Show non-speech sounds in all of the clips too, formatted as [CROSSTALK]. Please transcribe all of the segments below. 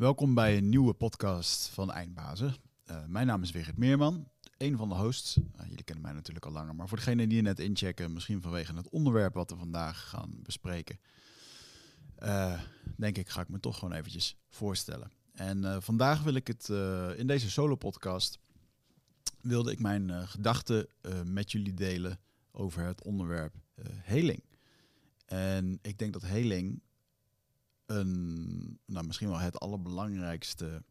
Welkom bij een nieuwe podcast van Eindbazen. Uh, mijn naam is Wigert Meerman, een van de hosts. Uh, jullie kennen mij natuurlijk al langer, maar voor degenen die je net inchecken, misschien vanwege het onderwerp wat we vandaag gaan bespreken, uh, denk ik ga ik me toch gewoon eventjes voorstellen. En vandaag wil ik het in deze solo-podcast wilde ik mijn gedachten met jullie delen over het onderwerp heling. En ik denk dat heling een, nou, misschien wel het allerbelangrijkste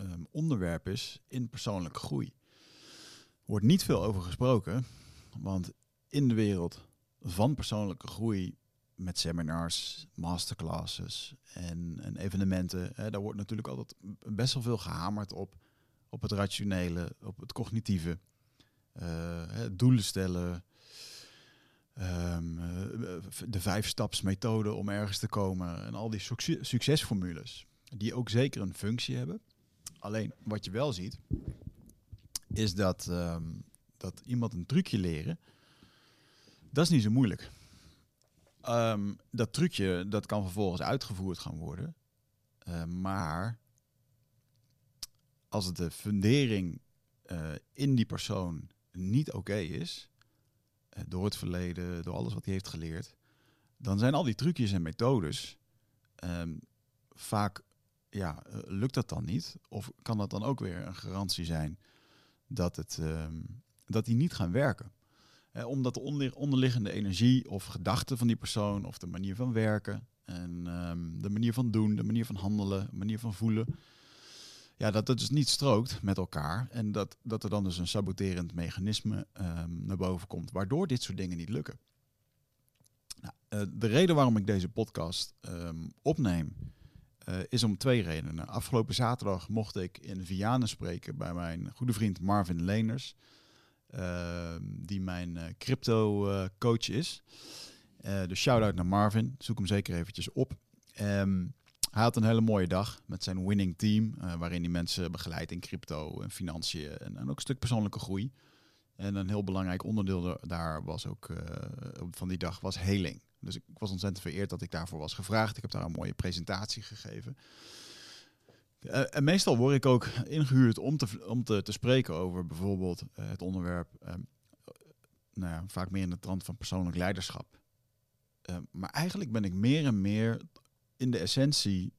um, onderwerp is in persoonlijke groei. Er wordt niet veel over gesproken, want in de wereld van persoonlijke groei met seminars, masterclasses en, en evenementen, hè, daar wordt natuurlijk altijd best wel veel gehamerd op, op het rationele, op het cognitieve, uh, doelen stellen, Um, de vijfstapsmethode om ergens te komen en al die succesformules, die ook zeker een functie hebben. Alleen wat je wel ziet, is dat, um, dat iemand een trucje leren, dat is niet zo moeilijk. Um, dat trucje dat kan vervolgens uitgevoerd gaan worden, uh, maar als de fundering uh, in die persoon niet oké is, eh, door het verleden, door alles wat hij heeft geleerd, dan zijn al die trucjes en methodes um, vaak, ja, eh, lukt dat dan niet? Of kan dat dan ook weer een garantie zijn dat, het, um, dat die niet gaan werken? Eh, omdat de onderliggende energie of gedachten van die persoon of de manier van werken en um, de manier van doen, de manier van handelen, de manier van voelen, ja, dat het dus niet strookt met elkaar. En dat, dat er dan dus een saboterend mechanisme um, naar boven komt, waardoor dit soort dingen niet lukken. Nou, uh, de reden waarom ik deze podcast um, opneem, uh, is om twee redenen. Afgelopen zaterdag mocht ik in Vianen spreken bij mijn goede vriend Marvin Leners, uh, die mijn crypto coach is. dus shout-out naar Marvin, zoek hem zeker eventjes op. hij had een hele mooie dag met zijn winning team, uh, waarin hij mensen begeleidt in crypto en financiën en, en, ook een stuk persoonlijke groei. En een heel belangrijk onderdeel daar was ook uh, van die dag was heling. Dus ik was ontzettend vereerd dat ik daarvoor was gevraagd. Ik heb daar een mooie presentatie gegeven. Uh, en meestal word ik ook ingehuurd om te, om te spreken over bijvoorbeeld het onderwerp, nou ja, vaak meer in de trant van persoonlijk leiderschap. maar eigenlijk ben ik meer en meer in de essentie,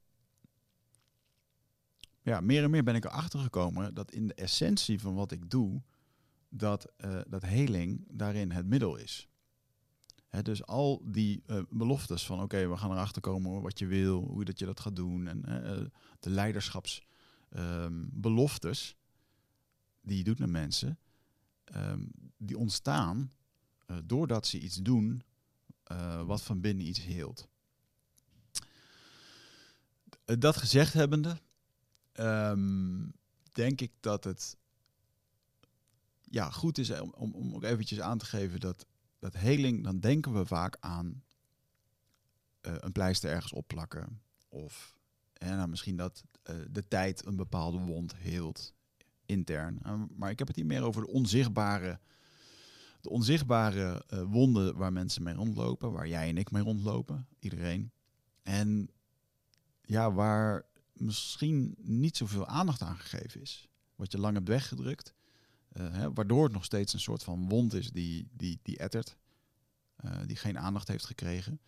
ja, meer en meer ben ik erachter gekomen dat in de essentie van wat ik doe, dat, uh, dat heling daarin het middel is. Dus al die uh, beloftes van oké, we gaan erachter komen wat je wil, hoe dat je dat gaat doen en uh, de leiderschapsbeloftes um, die je doet naar mensen, um, die ontstaan doordat ze iets doen wat van binnen iets heelt. Eh, dat gezegd hebbende, um, denk ik dat het ja, goed is om, om, om ook eventjes aan te geven dat, dat heling, dan denken we vaak aan uh, een pleister ergens opplakken. Of hè, nou, misschien dat uh, de tijd een bepaalde wond heelt intern. Maar ik heb het hier meer over de onzichtbare, de onzichtbare wonden waar mensen mee rondlopen, waar jij en ik mee rondlopen, iedereen. En ja, waar misschien niet zoveel aandacht aan gegeven is. Wat je lang hebt weggedrukt. Uh, hè, waardoor het nog steeds een soort van wond is die, die, die ettert. Uh, die geen aandacht heeft gekregen.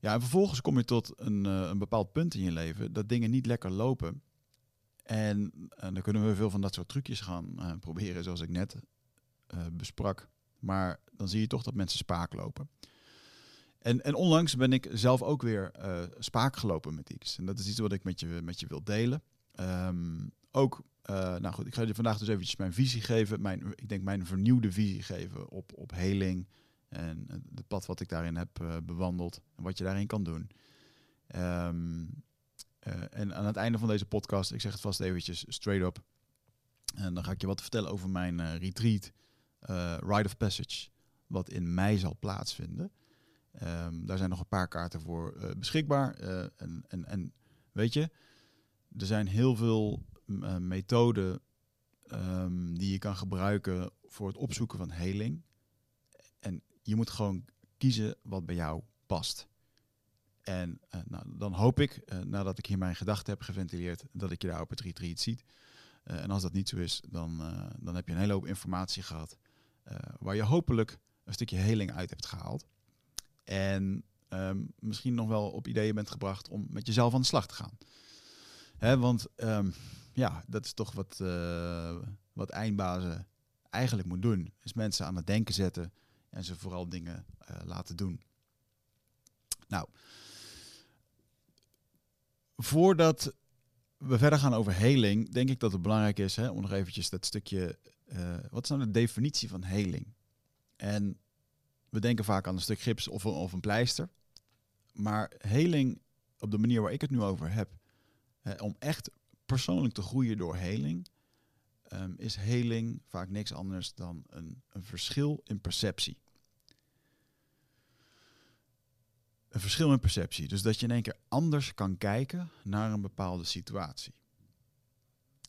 Ja, en vervolgens kom je tot een, uh, een bepaald punt in je leven dat dingen niet lekker lopen. En, en dan kunnen we veel van dat soort trucjes gaan proberen, zoals ik net besprak. Maar dan zie je toch dat mensen spaak lopen. En, en onlangs ben ik zelf ook weer uh, spaak gelopen met iets. En dat is iets wat ik met je, met je wil delen. Um, ook, uh, nou goed, ik ga je vandaag dus eventjes mijn visie geven. Mijn, ik denk mijn vernieuwde visie geven op, op heling. En het pad wat ik daarin heb bewandeld. En wat je daarin kan doen. Um, en aan het einde van deze podcast, ik zeg het vast eventjes straight up. En dan ga ik je wat vertellen over mijn retreat, Rite of Passage. Wat in mei zal plaatsvinden. Um, daar zijn nog een paar kaarten voor uh, beschikbaar. Uh, en, en, en weet je, er zijn heel veel uh, methoden um, die je kan gebruiken voor het opzoeken van heling. En je moet gewoon kiezen wat bij jou past. En nou, dan hoop ik, nadat ik hier mijn gedachten heb geventileerd, dat ik je daar op het retreat ziet. en als dat niet zo is, dan, dan heb je een hele hoop informatie gehad. waar je hopelijk een stukje heling uit hebt gehaald. En ehm, misschien nog wel op ideeën bent gebracht om met jezelf aan de slag te gaan. Hè, want ehm, ja, dat is toch wat, uh, wat eindbazen eigenlijk moet doen. Is mensen aan het denken zetten en ze vooral dingen uh, laten doen. Nou, voordat we verder gaan over heling, denk ik dat het belangrijk is hè, om nog eventjes dat stukje. Uh, wat is nou de definitie van heling? En we denken vaak aan een stuk gips of een, of een pleister. Maar heling, op de manier waar ik het nu over heb, om echt persoonlijk te groeien door heling, um, is heling vaak niks anders dan een, een verschil in perceptie. Een verschil in perceptie. Dus dat je in één keer anders kan kijken naar een bepaalde situatie.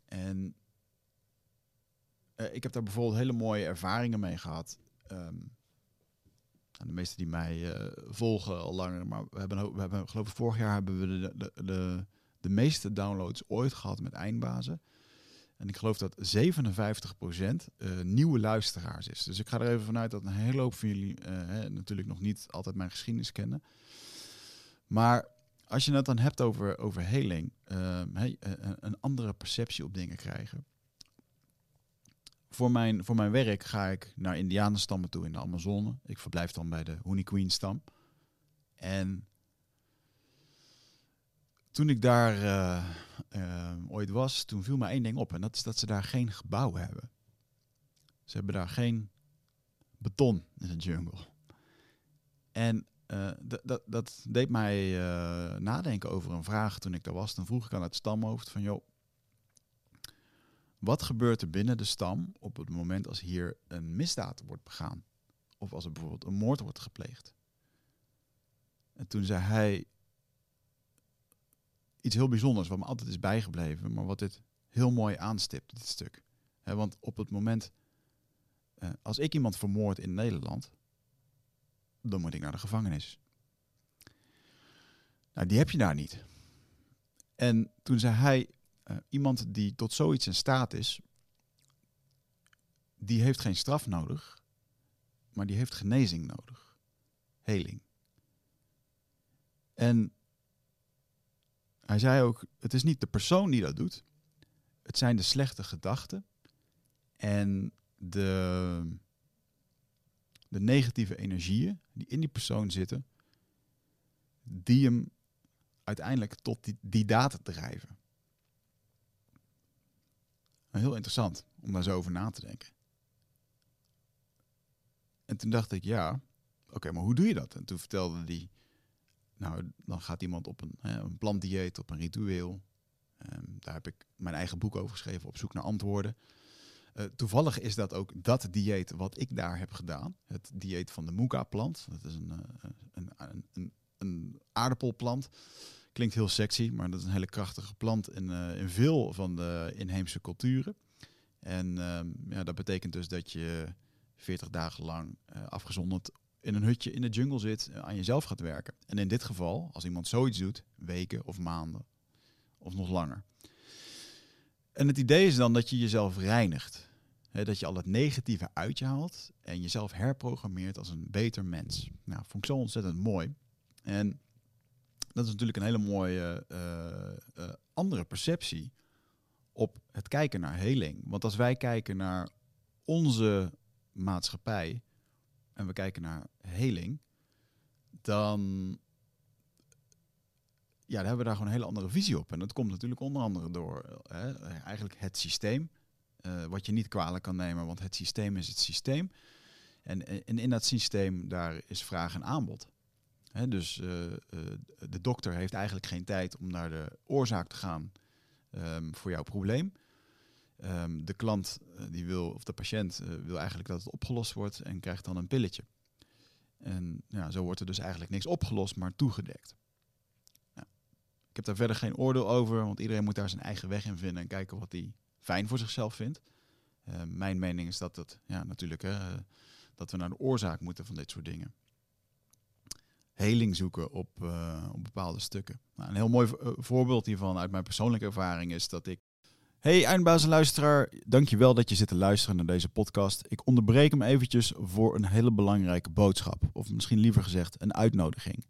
En uh, ik heb daar bijvoorbeeld hele mooie ervaringen mee gehad. Um, de meesten die mij uh, volgen al langer, maar we hebben, we hebben geloof ik vorig jaar hebben we de, de, de, meeste downloads ooit gehad met eindbazen. En ik geloof dat 57% uh, eh, nieuwe luisteraars is. Dus ik ga er even vanuit dat een hele hoop van jullie uh, hè, natuurlijk nog niet altijd mijn geschiedenis kennen. Maar als je het dan hebt over, over heling, een andere perceptie op dingen krijgen voor mijn, voor mijn werk ga ik naar indianenstammen toe in de Amazone. Ik verblijf dan bij de Honey Queen stam. En toen ik daar uh, uh, ooit was, toen viel me één ding op. En dat is dat ze daar geen gebouw hebben. Ze hebben daar geen beton in de jungle. En uh, dat, deed mij nadenken over een vraag toen ik daar was. Dan vroeg ik aan het stamhoofd van, joh, wat gebeurt er binnen de stam op het moment als hier een misdaad wordt begaan? Of als er bijvoorbeeld een moord wordt gepleegd? En toen zei hij iets heel bijzonders, wat me altijd is bijgebleven, maar wat dit heel mooi aanstipt, dit stuk. want op het moment, eh, als ik iemand vermoord in Nederland, dan moet ik naar de gevangenis. Nou, die heb je daar niet. En toen zei hij, uh, iemand die tot zoiets in staat is, die heeft geen straf nodig, maar die heeft genezing nodig. Heling. En hij zei ook, het is niet de persoon die dat doet, het zijn de slechte gedachten en de, de negatieve energieën die in die persoon zitten, die hem uiteindelijk tot die, die daad drijven. Heel interessant om daar zo over na te denken. En toen dacht ik, ja, oké, maar hoe doe je dat? En toen vertelde hij, nou, dan gaat iemand op een, hè, een plantdieet, op een ritueel. Ehm, daar heb ik mijn eigen boek over geschreven, op zoek naar antwoorden. Uh, toevallig is dat ook dat dieet wat ik daar heb gedaan. Het dieet van de Muka-plant. Dat is een, uh, een, een, een, aardappelplant. Klinkt heel sexy, maar dat is een hele krachtige plant in, uh, in veel van de inheemse culturen. En uh, ja, dat betekent dus dat je 40 dagen lang uh, afgezonderd in een hutje in de jungle zit, aan jezelf gaat werken. En in dit geval, als iemand zoiets doet, weken of maanden of nog langer. En het idee is dan dat je jezelf reinigt. dat je al het negatieve uit je haalt en jezelf herprogrammeert als een beter mens. Nou, vond ik zo ontzettend mooi. En dat is natuurlijk een hele mooie uh, uh, andere perceptie op het kijken naar heling. Want als wij kijken naar onze maatschappij en we kijken naar heling, dan ja, dan hebben we daar gewoon een hele andere visie op. En dat komt natuurlijk onder andere door hè, eigenlijk het systeem. Wat je niet kwalijk kan nemen, want het systeem is het systeem. En, en in dat systeem, daar is vraag en aanbod dus uh, uh, de dokter heeft eigenlijk geen tijd om naar de oorzaak te gaan um, voor jouw probleem. Um, de klant uh, die wil, of de patiënt wil eigenlijk dat het opgelost wordt en krijgt dan een pilletje. En ja, zo wordt er dus eigenlijk niks opgelost, maar toegedekt. Ik heb daar verder geen oordeel over, want iedereen moet daar zijn eigen weg in vinden en kijken wat hij fijn voor zichzelf vindt. Ehm, mijn mening is dat het, ja, natuurlijk, hè, dat we naar de oorzaak moeten van dit soort dingen. Heling zoeken op, op bepaalde stukken. Nou, een heel mooi voorbeeld hiervan uit mijn persoonlijke ervaring is dat ik Hey eindbaas luisteraar, dankjewel dat je zit te luisteren naar deze podcast. Ik onderbreek hem eventjes voor een hele belangrijke boodschap, of misschien liever gezegd een uitnodiging.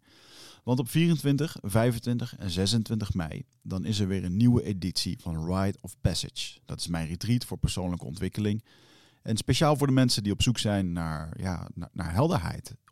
Want op 24, 25 en 26 mei, dan is er weer een nieuwe editie van Ride of Passage. Dat is mijn retreat voor persoonlijke ontwikkeling. En speciaal voor de mensen die op zoek zijn naar, ja, naar helderheid.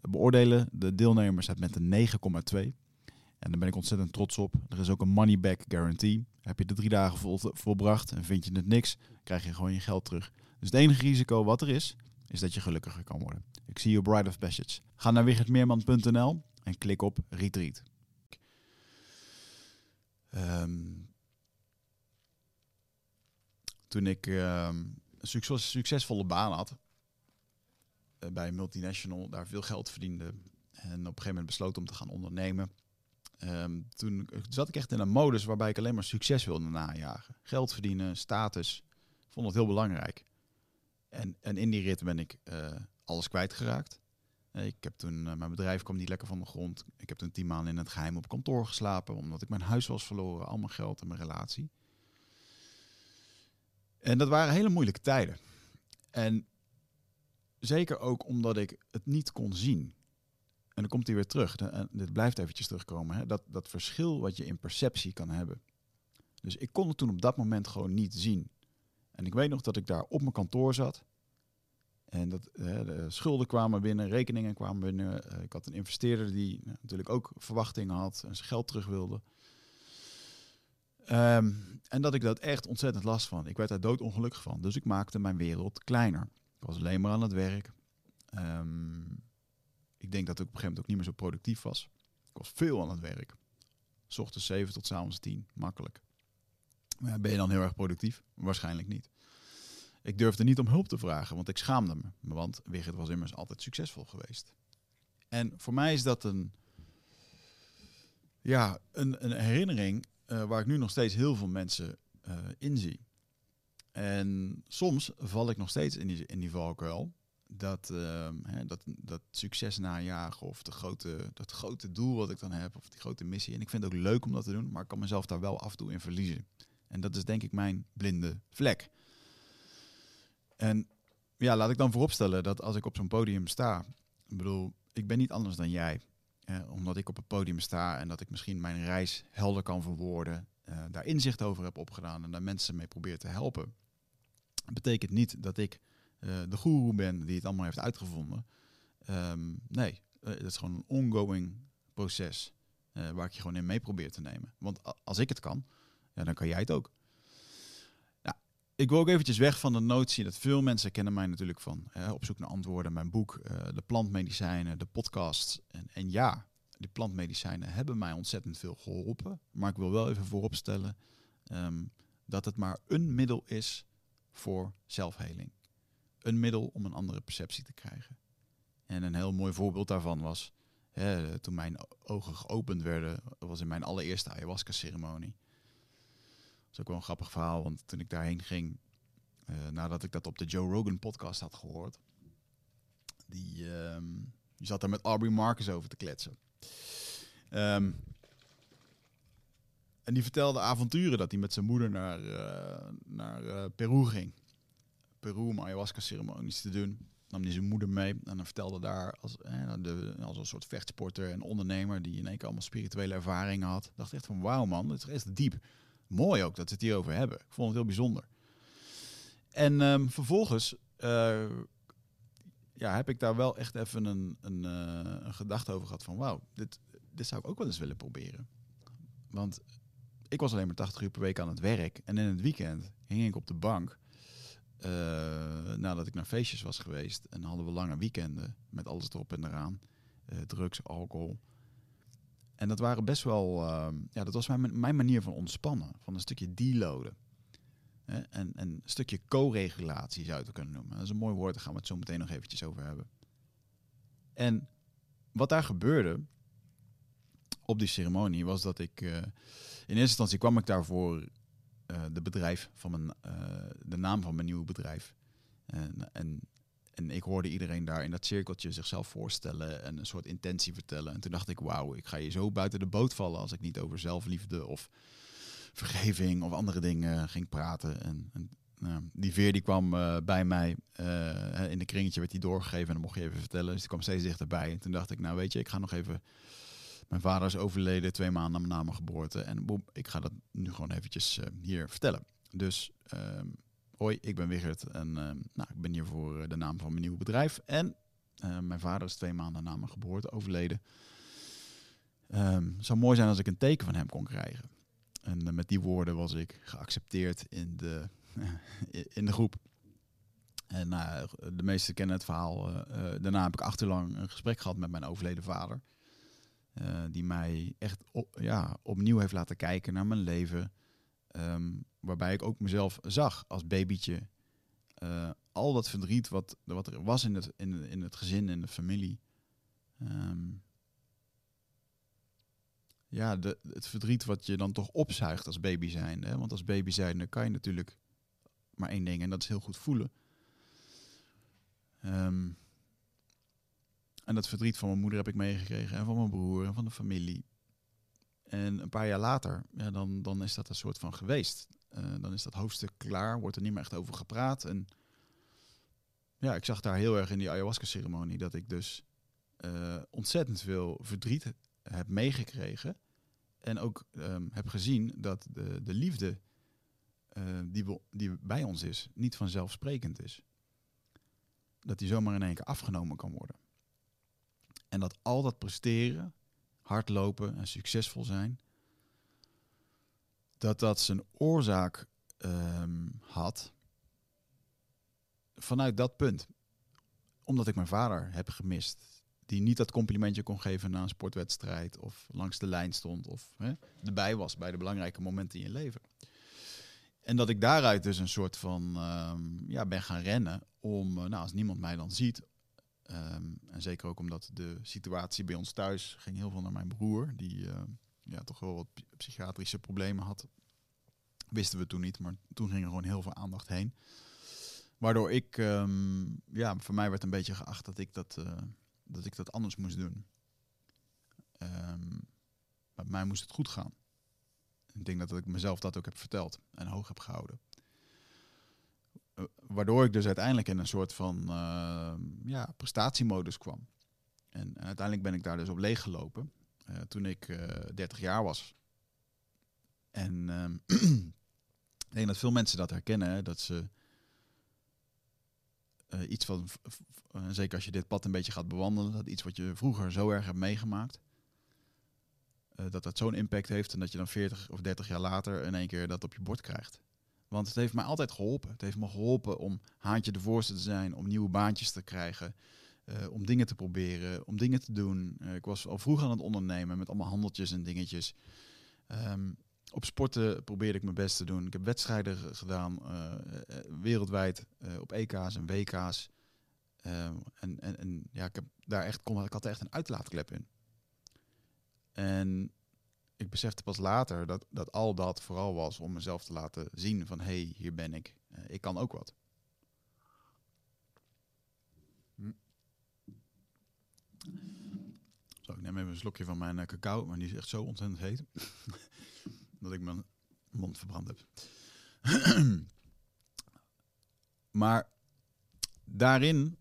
beoordelen de deelnemers het met een 9,2. En daar ben ik ontzettend trots op. Er is ook een money back guarantee. Heb je de drie dagen vol, volbracht en vind je het niks, krijg je gewoon je geld terug. Dus het enige risico wat er is, is dat je gelukkiger kan worden. Ik zie je Bride of Passage. Ga naar wichertmeerman.nl en klik op Retreat. Um, toen ik um, een succes, succesvolle baan had bij een multinational, daar veel geld verdiende en op een gegeven moment besloot om te gaan ondernemen. Um, toen zat ik echt in een modus waarbij ik alleen maar succes wilde najagen. Geld verdienen, status. Vond het heel belangrijk. En, en in die rit ben ik uh, alles kwijtgeraakt. Ik heb toen, mijn bedrijf kwam niet lekker van de grond. Ik heb toen tien maanden in het geheim op kantoor geslapen, omdat ik mijn huis was verloren, al mijn geld en mijn relatie. En dat waren hele moeilijke tijden. En zeker ook omdat ik het niet kon zien. En dan komt hij weer terug. En dit blijft eventjes terugkomen. Hè? Dat, dat verschil wat je in perceptie kan hebben. Dus ik kon het toen op dat moment gewoon niet zien. En ik weet nog dat ik daar op mijn kantoor zat. En dat hè, de schulden kwamen binnen, rekeningen kwamen binnen. Eh, ik had een investeerder die nou, natuurlijk ook verwachtingen had en zijn geld terug wilde. Ehm, en dat ik dat echt ontzettend last van. Ik werd daar doodongelukkig van. Dus ik maakte mijn wereld kleiner. Ik was alleen maar aan het werk. Ehm, ik denk dat ik op een gegeven moment ook niet meer zo productief was. Ik was veel aan het werk. S ochtends 7 tot s avonds 10, makkelijk. Ben je dan heel erg productief? Waarschijnlijk niet. Ik durfde niet om hulp te vragen, want ik schaamde me. Want Wigert was immers altijd succesvol geweest. En voor mij is dat een, ja, een, een herinnering uh, waar ik nu nog steeds heel veel mensen uh, in zie. En soms val ik nog steeds in die, in die valkuil. Dat, uh, hè, dat, dat succes najagen of de grote, dat grote doel wat ik dan heb, of die grote missie. En ik vind het ook leuk om dat te doen, maar ik kan mezelf daar wel af en toe in verliezen. En dat is denk ik mijn blinde vlek. En ja, laat ik dan vooropstellen dat als ik op zo'n podium sta, ik bedoel, ik ben niet anders dan jij. Eh, omdat ik op het podium sta en dat ik misschien mijn reis helder kan verwoorden, uh, daar inzicht over heb opgedaan en daar mensen mee probeer te helpen. Betekent niet dat ik uh, de guru ben die het allemaal heeft uitgevonden. Um, nee, het is gewoon een ongoing proces waar ik je gewoon in mee probeer te nemen. Want als ik het kan, ja, dan kan jij het ook. Ik wil ook eventjes weg van de notie dat veel mensen kennen mij natuurlijk van hè, op zoek naar antwoorden, mijn boek, de plantmedicijnen, de podcast. En, en ja, die plantmedicijnen hebben mij ontzettend veel geholpen. Maar ik wil wel even vooropstellen um, dat het maar een middel is voor zelfheling. Een middel om een andere perceptie te krijgen. En een heel mooi voorbeeld daarvan was, hè, toen mijn ogen geopend werden, was in mijn allereerste ayahuasca-ceremonie is ook wel een grappig verhaal, want toen ik daarheen ging, uh, nadat ik dat op de Joe Rogan podcast had gehoord, die, um, die zat daar met Aubrey Marcus over te kletsen. Um, en die vertelde avonturen dat hij met zijn moeder naar, uh, naar uh, Peru ging. Peru om ayahuasca-ceremonies te doen. Nam hij zijn moeder mee en dan vertelde daar als, eh, de, als een soort vechtsporter en ondernemer die in één keer allemaal spirituele ervaringen had. Dacht echt van wauw man, het is echt diep mooi ook dat we het hierover hebben. Ik vond het heel bijzonder. En ehm, vervolgens eh, ja, heb ik daar wel echt even een, een, eh, een gedachte over gehad van wauw, dit, dit zou ik ook wel eens willen proberen. Want ik was alleen maar 80 uur per week aan het werk. En in het weekend hing ik op de bank. eh, nadat ik naar feestjes was geweest. En hadden we lange weekenden met alles erop en eraan. Eh, drugs, alcohol. En dat waren best wel... ehm, ja, dat was mijn, mijn manier van ontspannen. Van een stukje deloaden. En, en een stukje co-regulatie zou je kunnen noemen. Dat is een mooi woord, daar gaan we het zo meteen nog eventjes over hebben. En wat daar gebeurde op die ceremonie was dat ik... in eerste instantie kwam ik daarvoor eh, de bedrijf van mijn, eh, de naam van mijn nieuwe bedrijf. En, en, en ik hoorde iedereen daar in dat cirkeltje zichzelf voorstellen en een soort intentie vertellen. En toen dacht ik, wauw, ik ga je zo buiten de boot vallen als ik niet over zelfliefde of vergeving of andere dingen ging praten. En, en nou, die veer die kwam eh, bij mij, in de kringetje werd die doorgegeven en dan mocht je even vertellen. Dus die kwam steeds dichterbij. En toen dacht ik, nou weet je, ik ga nog even mijn vader is overleden twee maanden na mijn geboorte. En ik ga dat nu gewoon eventjes eh, hier vertellen. Dus ehm, hoi, ik ben Wigert en ehm, nou, ik ben hier voor eh, de naam van mijn nieuwe bedrijf. En eh, mijn vader is twee maanden na mijn geboorte overleden. Ehm, het zou mooi zijn als ik een teken van hem kon krijgen. En met die woorden was ik geaccepteerd in de, [LAUGHS] in de groep. En de meesten kennen het verhaal. daarna heb ik achterlang een gesprek gehad met mijn overleden vader. Eh, die mij echt ja, opnieuw heeft laten kijken naar mijn leven. Ehm, waarbij ik ook mezelf zag als babytje. Eh, al dat verdriet wat, wat er was in het, in, in het gezin, in de familie. Ehm, ja, de, het verdriet wat je dan toch opzuigt als baby zijn. Hè? Want als baby zijn kan je natuurlijk maar één ding en dat is heel goed voelen. Ehm, en dat verdriet van mijn moeder heb ik meegekregen en van mijn broer en van de familie. En een paar jaar later, ja, dan, dan is dat een soort van geweest. Eh, dan is dat hoofdstuk klaar, wordt er niet meer echt over gepraat. En ja, ik zag daar heel erg in die ayahuasca-ceremonie dat ik dus eh, ontzettend veel verdriet heb meegekregen. En ook ehm, heb gezien dat de, de liefde eh, die, die bij ons is, niet vanzelfsprekend is. Dat die zomaar in één keer afgenomen kan worden. En dat al dat presteren, hardlopen en succesvol zijn, dat dat zijn oorzaak ehm, had vanuit dat punt. Omdat ik mijn vader heb gemist. Die niet dat complimentje kon geven na een sportwedstrijd of langs de lijn stond of hè, erbij was bij de belangrijke momenten in je leven. En dat ik daaruit dus een soort van ehm, ja, ben gaan rennen om, eh, nou, als niemand mij dan ziet, Ehm, en zeker ook omdat de situatie bij ons thuis ging heel veel naar mijn broer, die eh, ja, toch wel wat psy- psychiatrische problemen had. Wisten we toen niet, maar toen ging er gewoon heel veel aandacht heen. Waardoor ik, ehm, ja, voor mij werd een beetje geacht dat ik dat, eh, dat, ik dat anders moest doen. Ehm, maar bij mij moest het goed gaan. Ik denk dat ik mezelf dat ook heb verteld en hoog heb gehouden. Eh, waardoor ik dus uiteindelijk in een soort van eh, ja, prestatiemodus kwam. En, uiteindelijk ben ik daar dus op leeggelopen eh, toen ik eh 30 jaar was. En ehm, [CLEARS THROAT] ik denk dat veel mensen dat herkennen, hè, dat ze iets van, zeker als je dit pad een beetje gaat bewandelen, dat iets wat je vroeger zo erg hebt meegemaakt, dat dat zo'n impact heeft en dat je dan 40 of 30 jaar later in één keer dat op je bord krijgt. Want het heeft mij altijd geholpen. Het heeft me geholpen om haantje de voorste te zijn, om nieuwe baantjes te krijgen, eh, om dingen te proberen, om dingen te doen. Eh, ik was al vroeg aan het ondernemen met allemaal handeltjes en dingetjes. Ehm, op sporten probeerde ik mijn best te doen. Ik heb wedstrijden gedaan, eh, wereldwijd, op EK's en WK's. Ehm, en, en, en ja, ik, heb daar echt, kon, ik had er echt een uitlaatklep in. En ik besefte pas later dat, dat al dat vooral was om mezelf te laten zien van hé, hey, hier ben ik. Eh, ik kan ook wat. Hm. Ik neem even een slokje van mijn eh, cacao, maar die is echt zo ontzettend heet. [LAUGHS] dat ik mijn mond verbrand heb. [CLEARS THROAT] maar daarin,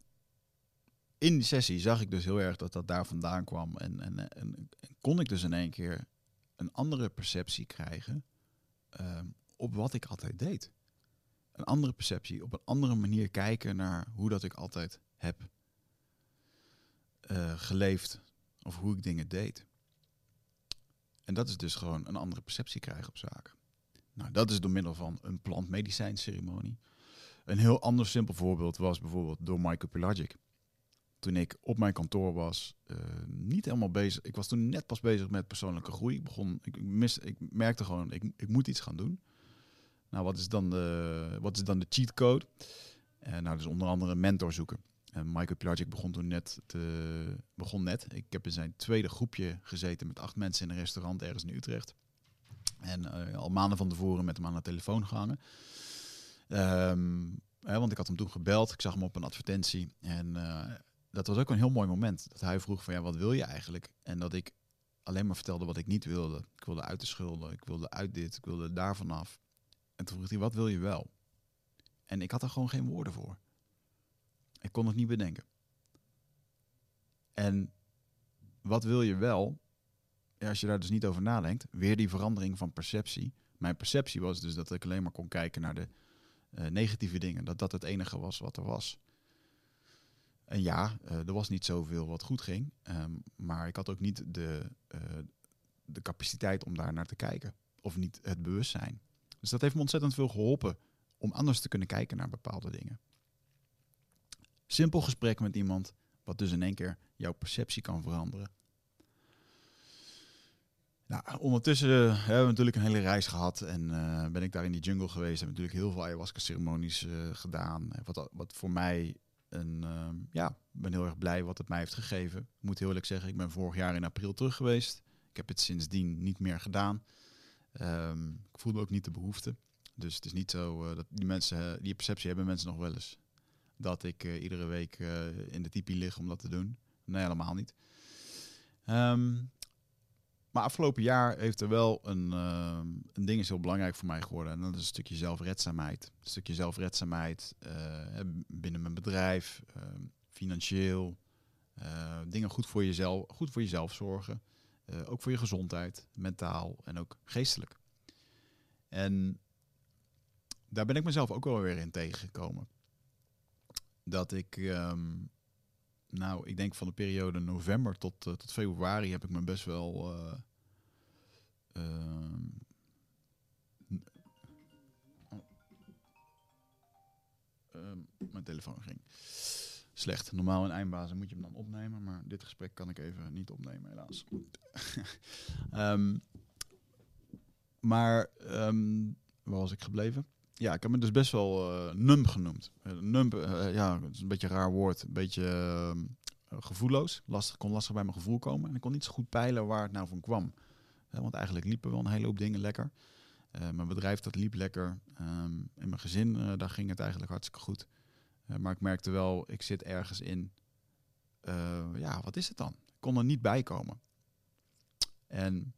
in die sessie, zag ik dus heel erg dat dat daar vandaan kwam. En, en, en kon ik dus in één keer een andere perceptie krijgen ehm, op wat ik altijd deed. Een andere perceptie, op een andere manier kijken naar hoe dat ik altijd heb uh, geleefd of hoe ik dingen deed. En dat is dus gewoon een andere perceptie krijgen op zaken. Nou, dat is door middel van een plantmedicijnceremonie. Een heel ander simpel voorbeeld was bijvoorbeeld door Michael Pelagic. Toen ik op mijn kantoor was, uh, niet helemaal bezig. Ik was toen net pas bezig met persoonlijke groei. Ik begon, ik, mis, ik merkte gewoon, ik, ik moet iets gaan doen. Nou, wat is dan de, wat is dan de cheat code? Uh, nou, dus onder andere mentor zoeken. En Michael Pelagic begon toen net, te, begon net. Ik heb in zijn tweede groepje gezeten met acht mensen in een restaurant ergens in Utrecht. En uh, al maanden van tevoren met hem aan de telefoon gehangen. Hè, want ik had hem toen gebeld. Ik zag hem op een advertentie. En dat was ook een heel mooi moment. Dat hij vroeg van ja, wat wil je eigenlijk? En dat ik alleen maar vertelde wat ik niet wilde. Ik wilde uit de schulden. Ik wilde uit dit. Ik wilde daar vanaf. En toen vroeg hij, wat wil je wel? En ik had er gewoon geen woorden voor. Ik kon het niet bedenken. En wat wil je wel? Als je daar dus niet over nadenkt, weer die verandering van perceptie. Mijn perceptie was dus dat ik alleen maar kon kijken naar de uh, negatieve dingen. Dat dat het enige was wat er was. En ja, uh, er was niet zoveel wat goed ging. Um, maar ik had ook niet de, uh, de capaciteit om daar naar te kijken. Of niet het bewustzijn. Dus dat heeft me ontzettend veel geholpen om anders te kunnen kijken naar bepaalde dingen. Simpel gesprek met iemand, wat dus in één keer jouw perceptie kan veranderen. Nou, ondertussen hebben we natuurlijk een hele reis gehad en ben ik daar in die jungle geweest. Heb natuurlijk heel veel ayahuasca-ceremonies gedaan. Wat, wat voor mij een, uh, ja, ben heel erg blij wat het mij heeft gegeven. Ik moet heel eerlijk zeggen, ik ben vorig jaar in april terug geweest. Ik heb het sindsdien niet meer gedaan. Um, ik voelde ook niet de behoefte. Dus het is niet zo uh, dat die mensen, die perceptie hebben mensen nog wel eens dat ik uh, iedere week in de tipi lig om dat te doen. Nee, helemaal niet. Um, maar afgelopen jaar heeft er wel een, uh, een ding is heel belangrijk voor mij geworden. En dat is een stukje zelfredzaamheid. Een stukje zelfredzaamheid binnen mijn bedrijf, ehm, financieel. dingen goed voor jezelf, goed voor jezelf zorgen. ook voor je gezondheid, mentaal en ook geestelijk. En daar ben ik mezelf ook wel weer in tegengekomen dat ik, um, nou, ik denk van de periode november tot, uh, tot februari heb ik me best wel. Uh, uh, mijn telefoon ging. Slecht. Normaal in eindbazen moet je hem dan opnemen, maar dit gesprek kan ik even niet opnemen, helaas. um, [LAUGHS] maar waar was ik gebleven? Ja, ik heb me dus best wel uh, genoemd. Uh, num, uh, ja, het is een beetje een raar woord. Een beetje ehm, gevoelloos. Lastig, kon lastig bij mijn gevoel komen. En ik kon niet zo goed peilen waar het nou van kwam. want eigenlijk liepen wel een hele hoop dingen lekker. mijn bedrijf dat liep lekker. Um, in mijn gezin, daar ging het eigenlijk hartstikke goed. maar ik merkte wel, ik zit ergens in. ja, wat is het dan? Ik kon er niet bij komen. En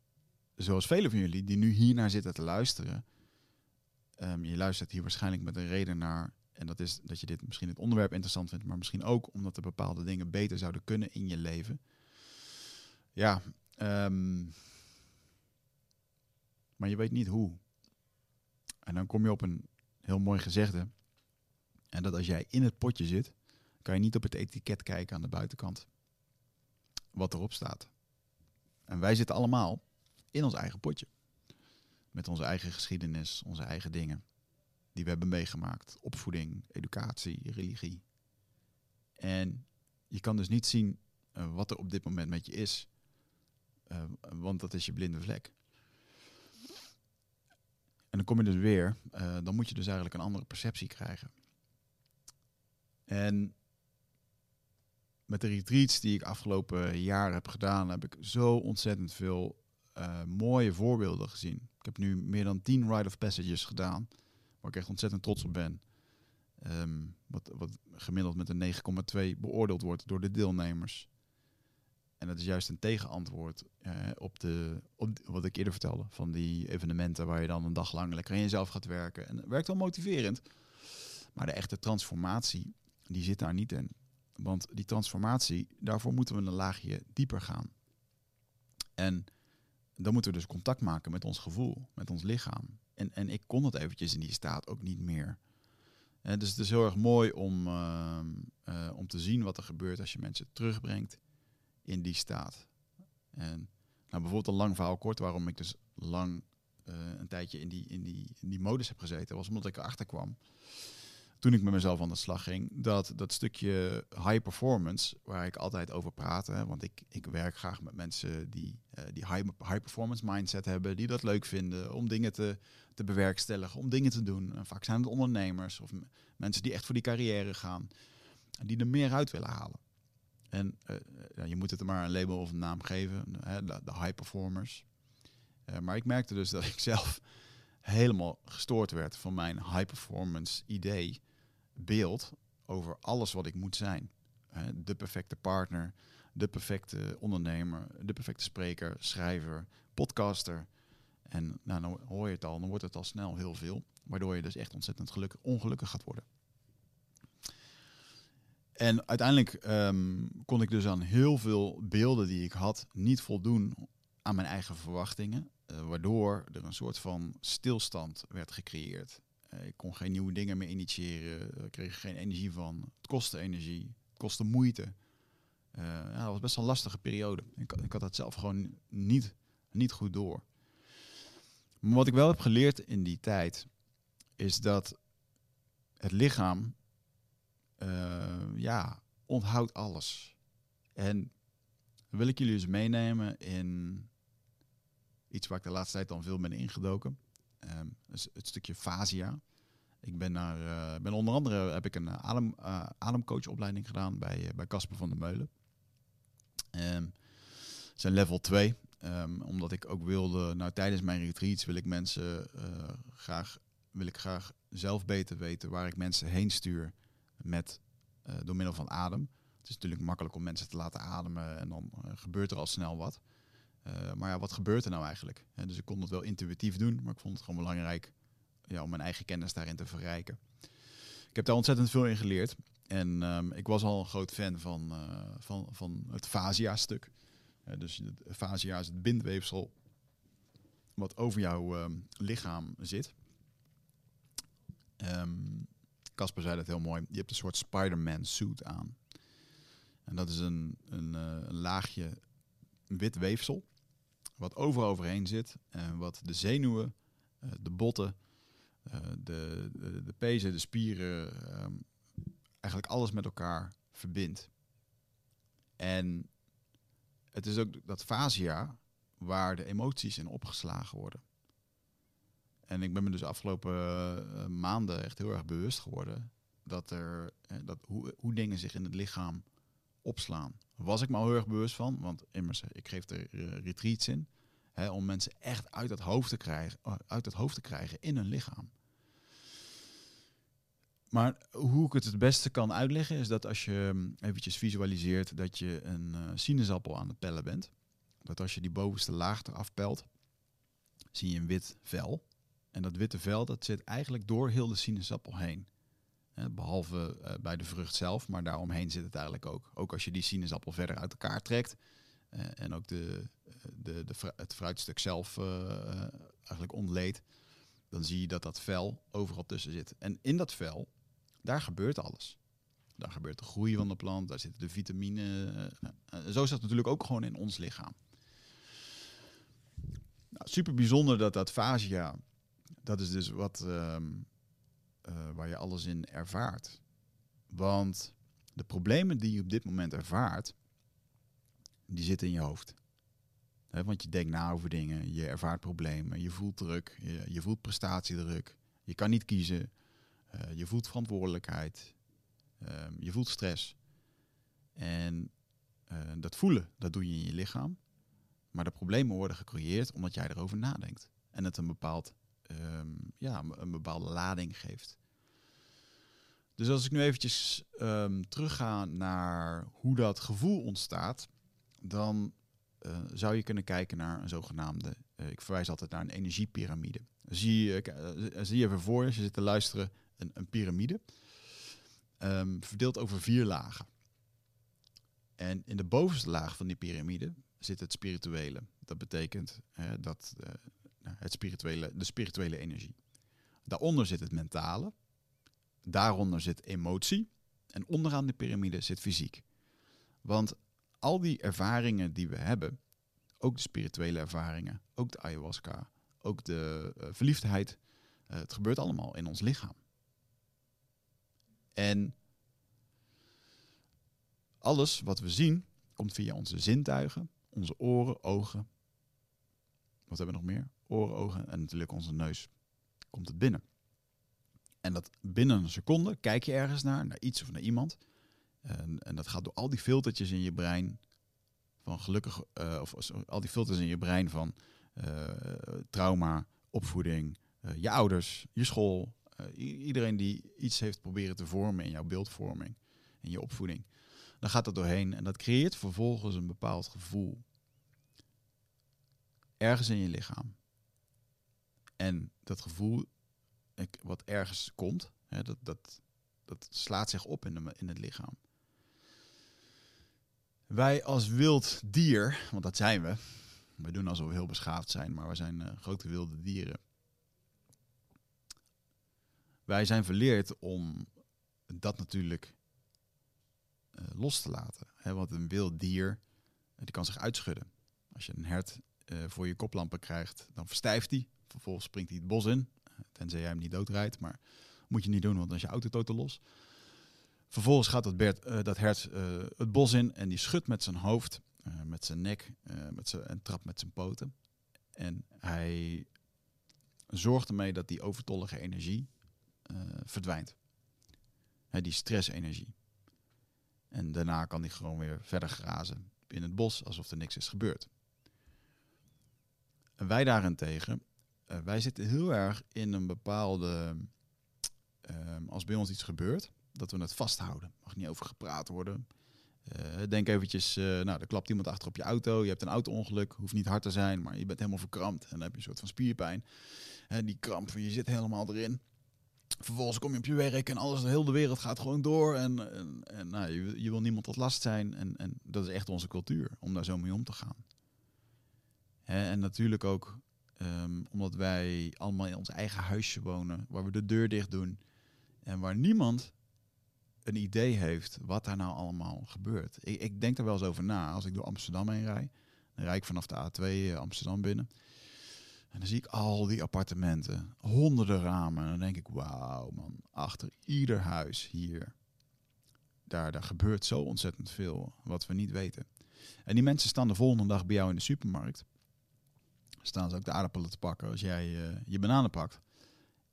zoals velen van jullie die nu hier naar zitten te luisteren Um, je luistert hier waarschijnlijk met een reden naar. En dat is dat je dit misschien het onderwerp interessant vindt, maar misschien ook omdat er bepaalde dingen beter zouden kunnen in je leven. Ja, um, maar je weet niet hoe. En dan kom je op een heel mooi gezegde. En dat als jij in het potje zit, kan je niet op het etiket kijken aan de buitenkant. Wat erop staat. En wij zitten allemaal in ons eigen potje. Met onze eigen geschiedenis, onze eigen dingen. Die we hebben meegemaakt. Opvoeding, educatie, religie. En je kan dus niet zien uh, wat er op dit moment met je is. Uh, want dat is je blinde vlek. En dan kom je dus weer, uh, dan moet je dus eigenlijk een andere perceptie krijgen. En met de retreats die ik afgelopen jaar heb gedaan, heb ik zo ontzettend veel uh, mooie voorbeelden gezien. Ik heb nu meer dan 10 Rite of Passages gedaan, waar ik echt ontzettend trots op ben. Um, wat, wat gemiddeld met een 9,2 beoordeeld wordt door de deelnemers. En dat is juist een tegenantwoord uh, op, de, op wat ik eerder vertelde. Van die evenementen waar je dan een dag lang lekker in jezelf gaat werken. En het werkt wel motiverend. Maar de echte transformatie, die zit daar niet in. Want die transformatie, daarvoor moeten we een laagje dieper gaan. En dan moeten we dus contact maken met ons gevoel, met ons lichaam. En, en ik kon het eventjes in die staat ook niet meer. Dus het is heel erg mooi om, ehm, eh, om te zien wat er gebeurt als je mensen terugbrengt in die staat. En nou, bijvoorbeeld een lang verhaal kort, waarom ik dus lang een tijdje in die, in, die, in die modus heb gezeten, was omdat ik erachter kwam toen ik met mezelf aan de slag ging, dat dat stukje high performance, waar ik altijd over praat, hè, want ik, ik werk graag met mensen die uh, die high, high performance mindset hebben, die dat leuk vinden om dingen te, te bewerkstelligen, om dingen te doen. En vaak zijn het ondernemers of mensen die echt voor die carrière gaan, en die er meer uit willen halen. En ja, je moet het er maar een label of een naam geven, hè, de, high performers. Uh, maar ik merkte dus dat ik [LAUGHS] zelf helemaal gestoord werd van mijn high performance idee beeld over alles wat ik moet zijn. De perfecte partner, de perfecte ondernemer, de perfecte spreker, schrijver, podcaster. En nou, dan hoor je het al, dan wordt het al snel heel veel. Waardoor je dus echt ontzettend gelukkig, ongelukkig gaat worden. En uiteindelijk ehm, kon ik dus aan heel veel beelden die ik had niet voldoen aan mijn eigen verwachtingen. Uh, waardoor er een soort van stilstand werd gecreëerd. Eh, ik kon geen nieuwe dingen meer initiëren. Ik kreeg geen energie van. Het kostte energie. Het kostte moeite. Uh, ja, dat was best een lastige periode. Ik, ik had dat zelf gewoon niet, niet goed door. Maar wat ik wel heb geleerd in die tijd, is dat het lichaam, ja, onthoudt alles. En wil ik jullie eens meenemen in iets waar ik de laatste tijd dan veel ben ingedoken. Um, het stukje fasia. Ik ben naar, uh, ben onder andere heb ik een eh, adem, uh, ademcoachopleiding gedaan bij bij Casper van der Meulen. Um, zijn level 2. Um, ehm, omdat ik ook wilde, nou tijdens mijn retreats wil ik mensen graag, wil ik graag zelf beter weten waar ik mensen heen stuur met, door middel van adem. Het is natuurlijk makkelijk om mensen te laten ademen en dan gebeurt er al snel wat. Uh, maar ja, wat gebeurt er nou eigenlijk? dus ik kon het wel intuïtief doen, maar ik vond het gewoon belangrijk ja, om mijn eigen kennis daarin te verrijken. Ik heb daar ontzettend veel in geleerd. En um, ik was al een groot fan van, uh, van, van het fascia-stuk. Uh, dus het fascia is het bindweefsel wat over jouw um, lichaam zit. Casper um, zei dat heel mooi. Je hebt een soort Spider-Man suit aan. En dat is een, een, uh, een laagje wit weefsel wat overal overheen zit en wat de zenuwen, uh, de botten, uh, de, de, de, pezen, de spieren, um, eigenlijk alles met elkaar verbindt. En het is ook dat fascia waar de emoties in opgeslagen worden. En ik ben me dus de afgelopen maanden echt heel erg bewust geworden dat er dat hoe, hoe dingen zich in het lichaam opslaan. Was ik me al heel erg bewust van, want immers, ik geef er retreats in. Hè, om mensen echt uit het, hoofd te krijgen, eh, uit het hoofd te krijgen in hun lichaam. Maar hoe ik het het beste kan uitleggen is dat als je hm, eventjes visualiseert dat je een sinaasappel aan het pellen bent. Dat als je die bovenste laag eraf pelt, zie je een wit vel. En dat witte vel dat zit eigenlijk door heel de sinaasappel heen. Behalve uh, bij de vrucht zelf, maar daaromheen zit het eigenlijk ook. Ook als je die sinaasappel verder uit elkaar trekt uh, en ook de, de, de, het fruitstuk zelf eigenlijk ontleed, dan zie je dat dat vel overal tussen zit. En in dat vel, daar gebeurt alles. Daar gebeurt de groei van de plant, daar zitten de vitamine. zo is dat natuurlijk ook gewoon in ons lichaam. Nou, super bijzonder dat dat fascia, dat is dus wat uh, uh, waar je alles in ervaart. Want de problemen die je op dit moment ervaart, die zitten in je hoofd. Want je denkt na over dingen, je ervaart problemen, je voelt druk, je, je voelt prestatiedruk, je kan niet kiezen, uh, je voelt verantwoordelijkheid, uh, je voelt stress. En uh, dat voelen, dat doe je in je lichaam. Maar de problemen worden gecreëerd omdat jij erover nadenkt. En het een, bepaald, um, ja, een bepaalde lading geeft. Dus als ik nu eventjes um, terugga naar hoe dat gevoel ontstaat, dan uh, zou je kunnen kijken naar een zogenaamde, uh, ik verwijs altijd naar een energiepyramide. Zie, uh, zie je even voor je, als je zit te luisteren, een, een piramide. Um, verdeeld over vier lagen. En in de bovenste laag van die piramide zit het spirituele. Dat betekent dat het spirituele, de spirituele energie. Daaronder zit het mentale. Daaronder zit emotie. En onderaan de piramide zit fysiek. Want al die ervaringen die we hebben, ook de spirituele ervaringen, ook de ayahuasca, ook de uh, verliefdheid, uh, het gebeurt allemaal in ons lichaam. En alles wat we zien komt via onze zintuigen, onze oren, ogen. Wat hebben we nog meer? Oren, ogen en natuurlijk onze neus. Komt het binnen. En dat binnen een seconde kijk je ergens naar, naar iets of naar iemand. En, en dat gaat door al die filtertjes in je brein. Van gelukkig, uh, of al die filters in je brein van uh, trauma, opvoeding, uh, je ouders, je school. iedereen die iets heeft proberen te vormen in jouw beeldvorming, in je opvoeding. Dan gaat dat doorheen en dat creëert vervolgens een bepaald gevoel. Ergens in je lichaam. En dat gevoel wat ergens komt, hè, dat, dat, dat slaat zich op in, de, in het lichaam. Wij als wild dier, want dat zijn we, we doen alsof we heel beschaafd zijn, maar we zijn uh, grote wilde dieren. Wij zijn verleerd om dat natuurlijk uh, los te laten. Hè, want een wild dier, die kan zich uitschudden. Als je een hert voor je koplampen krijgt, dan verstijft hij. Vervolgens springt hij het bos in. Tenzij jij hem niet doodrijdt, maar moet je niet doen, want dan is je auto totaal los. Vervolgens gaat dat, Bert, uh, dat hert uh, het bos in en die schudt met zijn hoofd, uh, met zijn nek met zijn, en trapt met zijn poten. En hij zorgt ermee dat die overtollige energie verdwijnt. Hè, die stressenergie. En daarna kan hij gewoon weer verder grazen in het bos alsof er niks is gebeurd. En wij daarentegen uh, wij zitten heel erg in een bepaalde. Uh, als bij ons iets gebeurt, dat we het vasthouden. Mag niet over gepraat worden. Uh, denk eventjes, uh, nou, er klapt iemand achter op je auto. Je hebt een auto-ongeluk, hoeft niet hard te zijn, maar je bent helemaal verkrampt. En dan heb je een soort van spierpijn. En die kramp, je zit helemaal erin. Vervolgens kom je op je werk en alles, de hele wereld gaat gewoon door. En, en, en nou, je, je, wil niemand tot last zijn. En, en dat is echt onze cultuur, om daar zo mee om te gaan. En natuurlijk ook Um, omdat wij allemaal in ons eigen huisje wonen, waar we de deur dicht doen en waar niemand een idee heeft wat daar nou allemaal gebeurt. Ik, ik denk er wel eens over na als ik door Amsterdam heen rijd. Dan rijd ik vanaf de A2 uh, Amsterdam binnen. En dan zie ik al die appartementen, honderden ramen. En dan denk ik, wauw man, achter ieder huis hier, daar, daar gebeurt zo ontzettend veel wat we niet weten. En die mensen staan de volgende dag bij jou in de supermarkt staan ze ook de aardappelen te pakken als jij uh, je bananen pakt.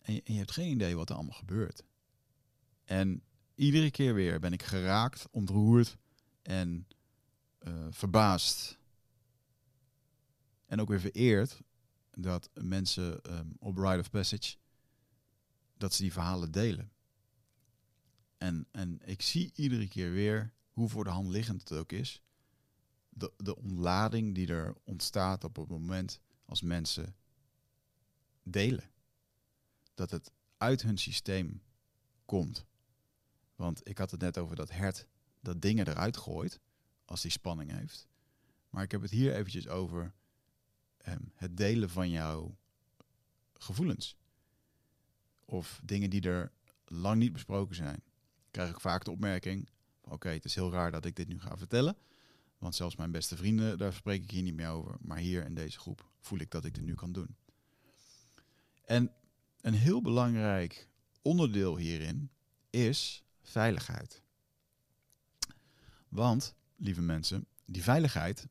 En je, en je, hebt geen idee wat er allemaal gebeurt. En iedere keer weer ben ik geraakt, ontroerd en uh, verbaasd. En ook weer vereerd dat mensen um, op Ride of Passage, dat ze die verhalen delen. En, en ik zie iedere keer weer hoe voor de hand liggend het ook is. De, de ontlading die er ontstaat op het moment als mensen delen. Dat het uit hun systeem komt. Want ik had het net over dat hert dat dingen eruit gooit als die spanning heeft. Maar ik heb het hier eventjes over um, het delen van jouw gevoelens. Of dingen die er lang niet besproken zijn. Krijg ik vaak de opmerking: oké, het is heel raar dat ik dit nu ga vertellen. Want zelfs mijn beste vrienden, daar spreek ik hier niet meer over. Maar hier in deze groep voel ik dat ik dit nu kan doen. En een heel belangrijk onderdeel hierin is veiligheid. Want, lieve mensen, die veiligheid,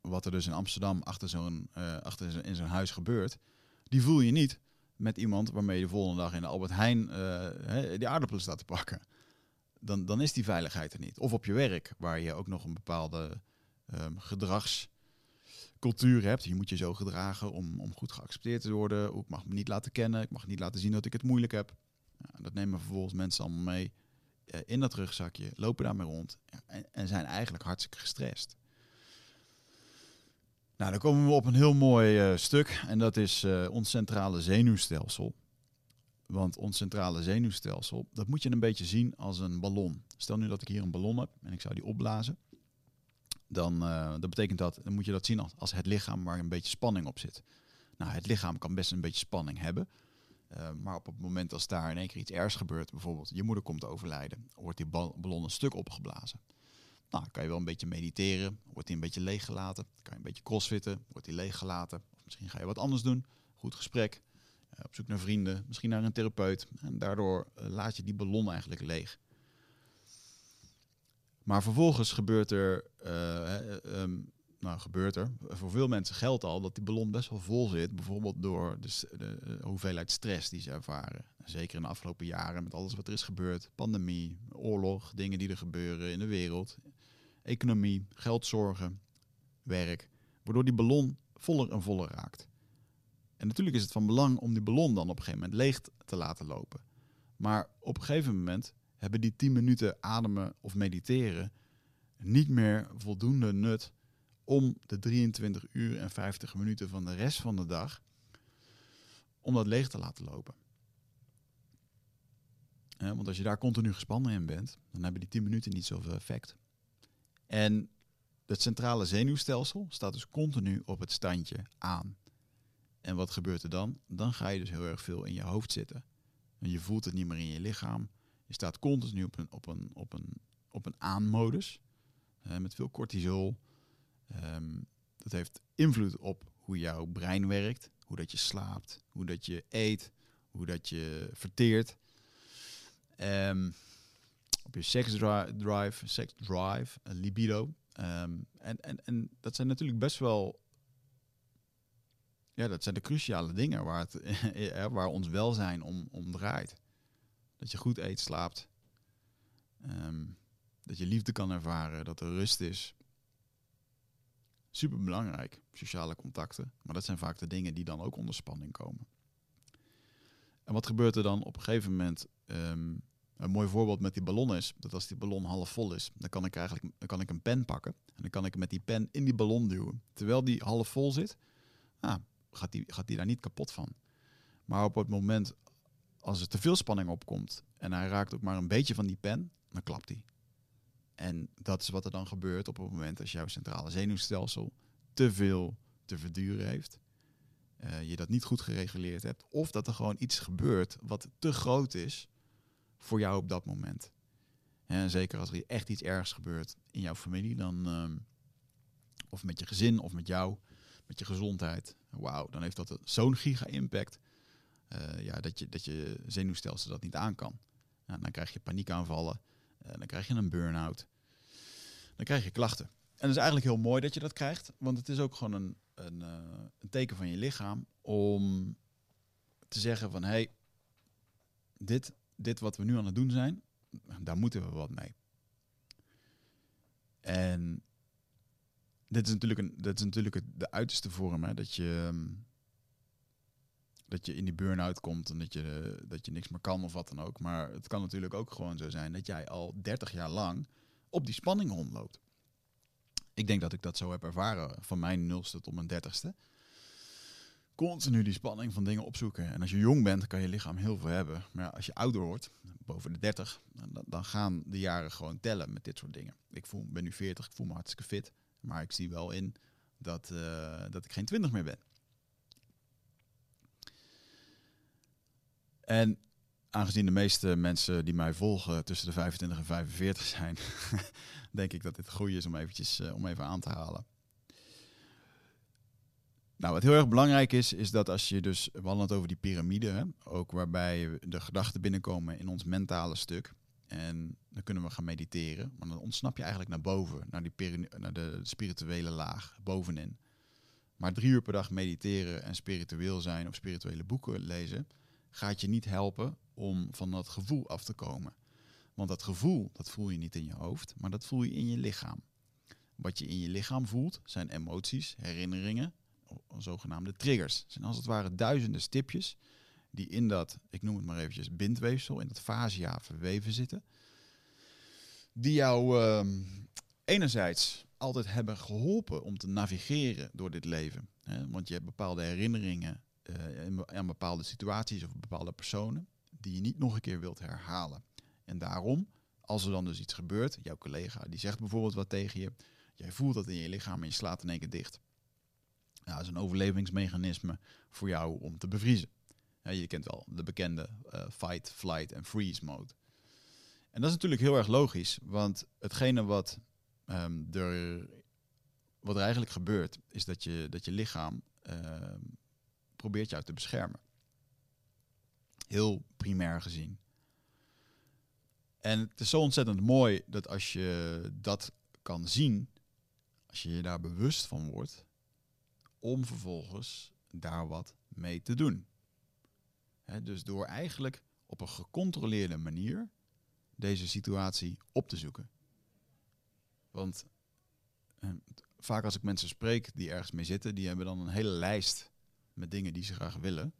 wat er dus in Amsterdam achter, zo'n, uh, achter in zo'n huis gebeurt, die voel je niet met iemand waarmee je de volgende dag in de Albert Heijn uh, die aardappelen staat te pakken. Dan, dan is die veiligheid er niet. Of op je werk, waar je ook nog een bepaalde um, gedrags cultuur hebt. Je moet je zo gedragen om, om goed geaccepteerd te worden. Ik mag me niet laten kennen. Ik mag niet laten zien dat ik het moeilijk heb. Dat nemen vervolgens mensen allemaal mee uh, in dat rugzakje, lopen daarmee rond en, zijn eigenlijk hartstikke gestrest. Nou, dan komen we op een heel mooi uh, stuk en dat is uh, ons centrale zenuwstelsel. Want ons centrale zenuwstelsel, dat moet je een beetje zien als een ballon. Stel nu dat ik hier een ballon heb en ik zou die opblazen dan uh, dat betekent dat, dan moet je dat zien als, het lichaam waar een beetje spanning op zit. Nou, het lichaam kan best een beetje spanning hebben. Eh, maar op het moment als daar in één keer iets ergs gebeurt, bijvoorbeeld je moeder komt overlijden, wordt die ballon een stuk opgeblazen. Nou, kan je wel een beetje mediteren, wordt die een beetje leeggelaten. Kan je een beetje crossfitten, wordt die leeggelaten. Of misschien ga je wat anders doen. Goed gesprek, op zoek naar vrienden, misschien naar een therapeut. En daardoor uh, laat je die ballon eigenlijk leeg. Maar vervolgens gebeurt er, um, nou gebeurt er, voor veel mensen geldt al dat die ballon best wel vol zit. Bijvoorbeeld door de, de hoeveelheid stress die ze ervaren. Zeker in de afgelopen jaren met alles wat er is gebeurd. Pandemie, oorlog, dingen die er gebeuren in de wereld. Economie, geldzorgen, werk. Waardoor die ballon voller en voller raakt. En natuurlijk is het van belang om die ballon dan op een gegeven moment leeg te laten lopen. Maar op een gegeven moment hebben die 10 minuten ademen of mediteren niet meer voldoende nut om de 23 uur en 50 minuten van de rest van de dag om dat leeg te laten lopen. want als je daar continu gespannen in bent, dan hebben die 10 minuten niet zoveel effect. En het centrale zenuwstelsel staat dus continu op het standje aan. En wat gebeurt er dan? Dan ga je dus heel erg veel in je hoofd zitten. En je voelt het niet meer in je lichaam. Je staat continu op een, op een, op een, op een aanmodus. met veel cortisol. Um, dat heeft invloed op hoe jouw brein werkt. Hoe dat je slaapt. Hoe dat je eet. Hoe dat je verteert. Um, op je seksdrive, sex drive, libido. Um, en, en, en dat zijn natuurlijk best wel ja, dat zijn de cruciale dingen waar, het, [LAUGHS] waar ons welzijn om, om draait. Dat je goed eet, slaapt. Ehm, dat je liefde kan ervaren, dat er rust is. Super belangrijk, sociale contacten. Maar dat zijn vaak de dingen die dan ook onder spanning komen. En wat gebeurt er dan op een gegeven moment? Ehm, een mooi voorbeeld met die ballon is dat als die ballon half vol is, dan kan ik eigenlijk dan kan ik een pen pakken en dan kan ik met die pen in die ballon duwen. Terwijl die half vol zit, nou, gaat die, gaat die daar niet kapot van. Maar op het moment als er te veel spanning opkomt en hij raakt ook maar een beetje van die pen, dan klapt hij. En dat is wat er dan gebeurt op het moment als jouw centrale zenuwstelsel te veel te verduren heeft. Uh, je dat niet goed gereguleerd hebt. Of dat er gewoon iets gebeurt wat te groot is voor jou op dat moment. En zeker als er echt iets ergs gebeurt in jouw familie, dan, uh, of met je gezin of met jou, met je gezondheid. Wauw, dan heeft dat zo'n giga-impact. Uh, ja, dat, je, dat je zenuwstelsel dat niet aan kan. dan krijg je paniekaanvallen, uh, dan krijg je een burn-out, dan krijg je klachten. En het is eigenlijk heel mooi dat je dat krijgt, want het is ook gewoon een, een, uh, een teken van je lichaam om te zeggen van hé, hey, dit, dit wat we nu aan het doen zijn, daar moeten we wat mee. En dit is natuurlijk, een, dat is natuurlijk de uiterste vorm. Hè? Dat, je, ehm, dat je in die burn-out komt en dat je, dat je niks meer kan of wat dan ook. Maar het kan natuurlijk ook gewoon zo zijn dat jij al 30 jaar lang op die spanning rondloopt. Ik denk dat ik dat zo heb ervaren van mijn nulste tot mijn dertigste. Continu die spanning van dingen opzoeken. En als je jong bent, kan je lichaam heel veel hebben. Maar als je ouder wordt, boven de 30, dan, dan gaan de jaren gewoon tellen met dit soort dingen. Ik voel, ben nu 40, ik voel me hartstikke fit. Maar ik zie wel in dat, uh, dat ik geen 20 meer ben. En aangezien de meeste mensen die mij volgen tussen de 25 en 45 zijn, [LAUGHS] denk ik dat dit goed is om, eventjes, uh, om even aan te halen. Nou, wat heel erg belangrijk is, is dat als je dus, het over die piramide, ook waarbij de gedachten binnenkomen in ons mentale stuk. En dan kunnen we gaan mediteren. Maar dan ontsnap je eigenlijk naar boven, naar, die naar de spirituele laag bovenin. Maar drie uur per dag mediteren en spiritueel zijn of spirituele boeken lezen, gaat je niet helpen om van dat gevoel af te komen. Want dat gevoel, dat voel je niet in je hoofd, maar dat voel je in je lichaam. Wat je in je lichaam voelt, zijn emoties, herinneringen, zogenaamde triggers. Het zijn als het ware duizenden stipjes die in dat, ik noem het maar eventjes, bindweefsel, in dat fascia verweven zitten. Die jou uh, enerzijds altijd hebben geholpen om te navigeren door dit leven. Hè? Want je hebt bepaalde herinneringen uh, aan bepaalde situaties of bepaalde personen die je niet nog een keer wilt herhalen. En daarom, als er dan dus iets gebeurt, jouw collega die zegt bijvoorbeeld wat tegen je, jij voelt dat in je lichaam en je slaat in één keer dicht. Ja, dat is een overlevingsmechanisme voor jou om te bevriezen. Je kent wel de bekende uh, fight, flight en freeze mode. En dat is natuurlijk heel erg logisch, want hetgene wat, um, er, wat er eigenlijk gebeurt, is dat je, dat je lichaam um, probeert jou te beschermen. Heel primair gezien. En het is zo ontzettend mooi dat als je dat kan zien, als je je daar bewust van wordt, om vervolgens daar wat mee te doen. Dus door eigenlijk op een gecontroleerde manier deze situatie op te zoeken. Want eh, vaak als ik mensen spreek die ergens mee zitten, die hebben dan een hele lijst met dingen die ze graag willen.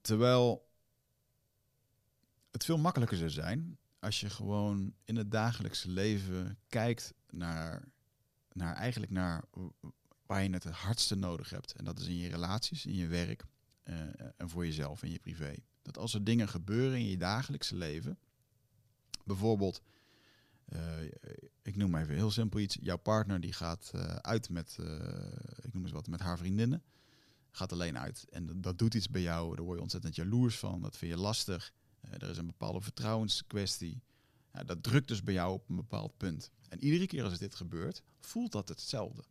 Terwijl het veel makkelijker zou zijn als je gewoon in het dagelijkse leven kijkt naar, naar eigenlijk naar waar je het het hardste nodig hebt. En dat is in je relaties, in je werk uh, en voor jezelf en je privé. Dat als er dingen gebeuren in je dagelijkse leven, bijvoorbeeld, uh, ik noem even heel simpel iets, jouw partner die gaat uh, uit met, ik noem eens wat, met haar vriendinnen, gaat alleen uit. En dat doet iets bij jou, daar word je ontzettend jaloers van, dat vind je lastig. er is een bepaalde vertrouwenskwestie. Ja, dat drukt dus bij jou op een bepaald punt. En iedere keer als dit gebeurt, voelt dat hetzelfde.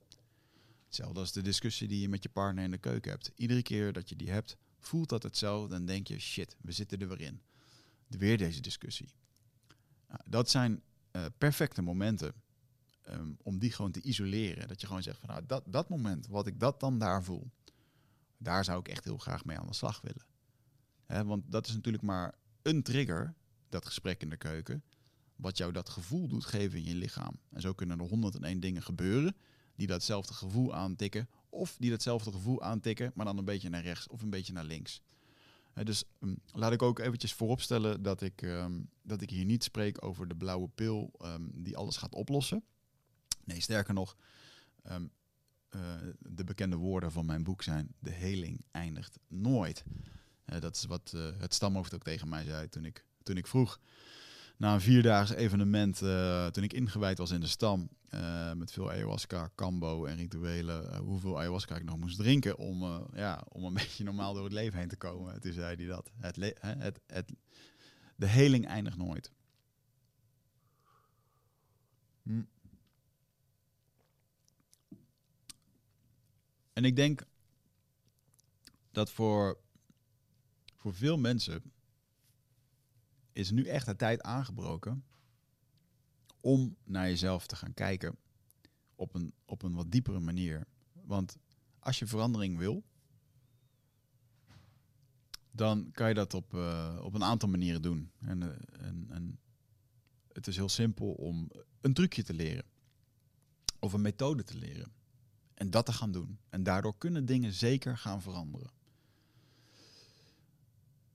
Hetzelfde als de discussie die je met je partner in de keuken hebt. Iedere keer dat je die hebt, voelt dat hetzelfde. Dan denk je, shit, we zitten er weer in. Weer deze discussie. Nou, dat zijn uh, perfecte momenten um, om die gewoon te isoleren. Dat je gewoon zegt van nou, dat, dat moment, wat ik dat dan daar voel, daar zou ik echt heel graag mee aan de slag willen. Want dat is natuurlijk maar een trigger, dat gesprek in de keuken, wat jou dat gevoel doet geven in je lichaam. En zo kunnen er 101 dingen gebeuren die datzelfde gevoel aantikken. Of die datzelfde gevoel aantikken, maar dan een beetje naar rechts of een beetje naar links. dus um, laat ik ook eventjes vooropstellen dat ik, um, dat ik hier niet spreek over de blauwe pil um, die alles gaat oplossen. Nee, sterker nog, uh, de bekende woorden van mijn boek zijn: de heling eindigt nooit. Uh, dat is wat het stamhoofd ook tegen mij zei toen ik, toen ik vroeg na een vierdaagse evenement, uh, toen ik ingewijd was in de stam, uh, met veel ayahuasca, kambo en rituelen, uh, hoeveel ayahuasca ik nog moest drinken om, ja, om een [LAUGHS] beetje normaal door het leven heen te komen. Toen zei hij dat. Het, het, het, de heling eindigt nooit. Hm. En ik denk dat voor, voor veel mensen is nu echt de tijd aangebroken om naar jezelf te gaan kijken op een, op een wat diepere manier. Want als je verandering wil, dan kan je dat op, uh, op een aantal manieren doen. En, uh, en, en het is heel simpel om een trucje te leren. Of een methode te leren. En dat te gaan doen. En daardoor kunnen dingen zeker gaan veranderen.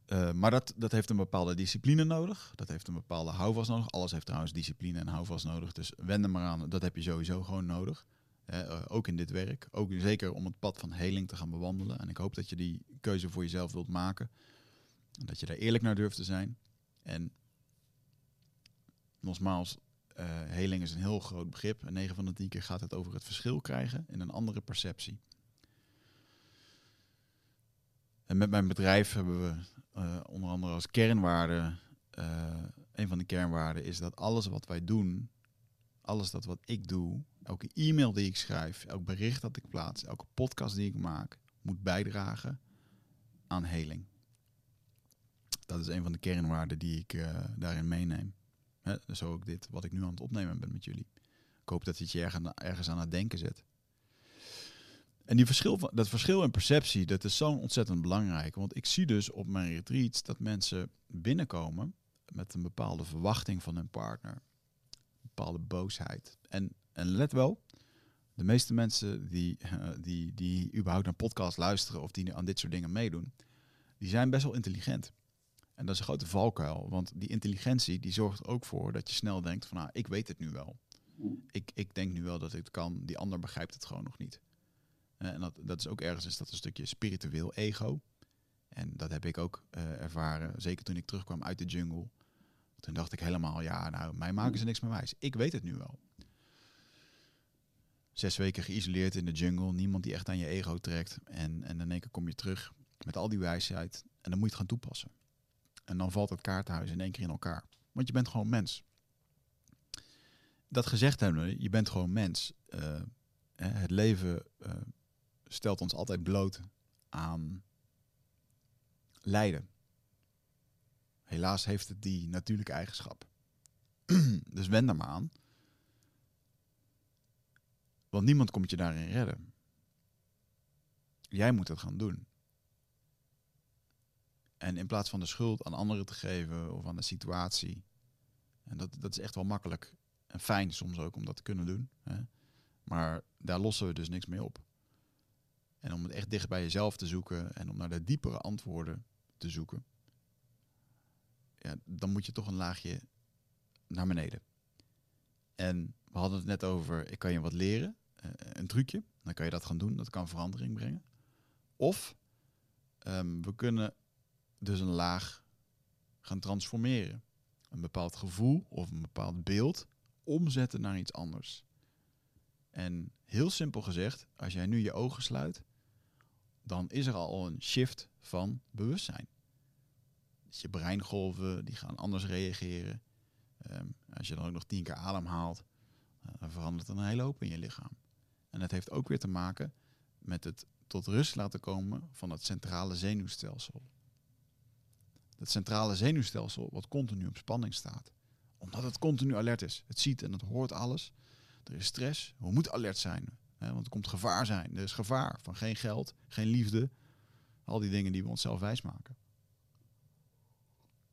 Uh, maar dat, dat heeft een bepaalde discipline nodig. Dat heeft een bepaalde houvast nodig. Alles heeft trouwens discipline en houvast nodig. Dus wend er maar aan. Dat heb je sowieso gewoon nodig. Uh, ook in dit werk. Ook zeker om het pad van heling te gaan bewandelen. En ik hoop dat je die keuze voor jezelf wilt maken. En dat je daar eerlijk naar durft te zijn. En nogmaals, uh, heling is een heel groot begrip. En 9 van de 10 keer gaat het over het verschil krijgen in een andere perceptie. En met mijn bedrijf hebben we uh, onder andere als kernwaarde, uh, een van de kernwaarden is dat alles wat wij doen, alles dat wat ik doe, elke e-mail die ik schrijf, elk bericht dat ik plaats, elke podcast die ik maak, moet bijdragen aan heling. Dat is een van de kernwaarden die ik uh, daarin meeneem. Zo ook dit, wat ik nu aan het opnemen ben met jullie. Ik hoop dat het je ergens aan het denken zet. En die verschil, dat verschil in perceptie, dat is zo ontzettend belangrijk. Want ik zie dus op mijn retreats dat mensen binnenkomen met een bepaalde verwachting van hun partner. Een bepaalde boosheid. En, en let wel, de meeste mensen die, [LAUGHS] die, die überhaupt naar podcast luisteren of die aan dit soort dingen meedoen, die zijn best wel intelligent. En dat is een grote valkuil, want die intelligentie die zorgt er ook voor dat je snel denkt van, nou, ik weet het nu wel. Ik, ik denk nu wel dat ik het kan, die ander begrijpt het gewoon nog niet. Uh, en dat, dat is ook ergens is dat een stukje spiritueel ego. En dat heb ik ook uh, ervaren, zeker toen ik terugkwam uit de jungle. Toen dacht ik helemaal, ja, nou, mij maken ze niks meer wijs. Ik weet het nu wel. zes weken geïsoleerd in de jungle, niemand die echt aan je ego trekt. En, en in één keer kom je terug met al die wijsheid en dan moet je het gaan toepassen. En dan valt het kaartenhuis in één keer in elkaar. Want je bent gewoon mens. Dat gezegd hebben, je bent gewoon mens. Uh, het leven stelt ons altijd bloot aan lijden. Helaas heeft het die natuurlijke eigenschap. [CLEARS THROAT] dus wend er maar aan. Want niemand komt je daarin redden. Jij moet het gaan doen. En in plaats van de schuld aan anderen te geven of aan de situatie. En dat, dat is echt wel makkelijk en fijn soms ook om dat te kunnen doen. Hè? Maar daar lossen we dus niks mee op. En om het echt dicht bij jezelf te zoeken en om naar de diepere antwoorden te zoeken, ja, dan moet je toch een laagje naar beneden. En we hadden het net over, ik kan je wat leren, uh, een trucje, dan kan je dat gaan doen, dat kan verandering brengen. Of um, we kunnen dus een laag gaan transformeren. Een bepaald gevoel of een bepaald beeld omzetten naar iets anders. En heel simpel gezegd, als jij nu je ogen sluit, dan is er al een shift van bewustzijn. Dus je breingolven die gaan anders reageren. Um, als je dan ook nog tien keer ademhaalt, uh, dan verandert er een hele hoop in je lichaam. En dat heeft ook weer te maken met het tot rust laten komen van het centrale zenuwstelsel. Het centrale zenuwstelsel wat continu op spanning staat. Omdat het continu alert is. Het ziet en het hoort alles. Er is stress. We moeten alert zijn. Hè, want er komt gevaar zijn. Er is gevaar van geen geld, geen liefde. Al die dingen die we onszelf wijsmaken.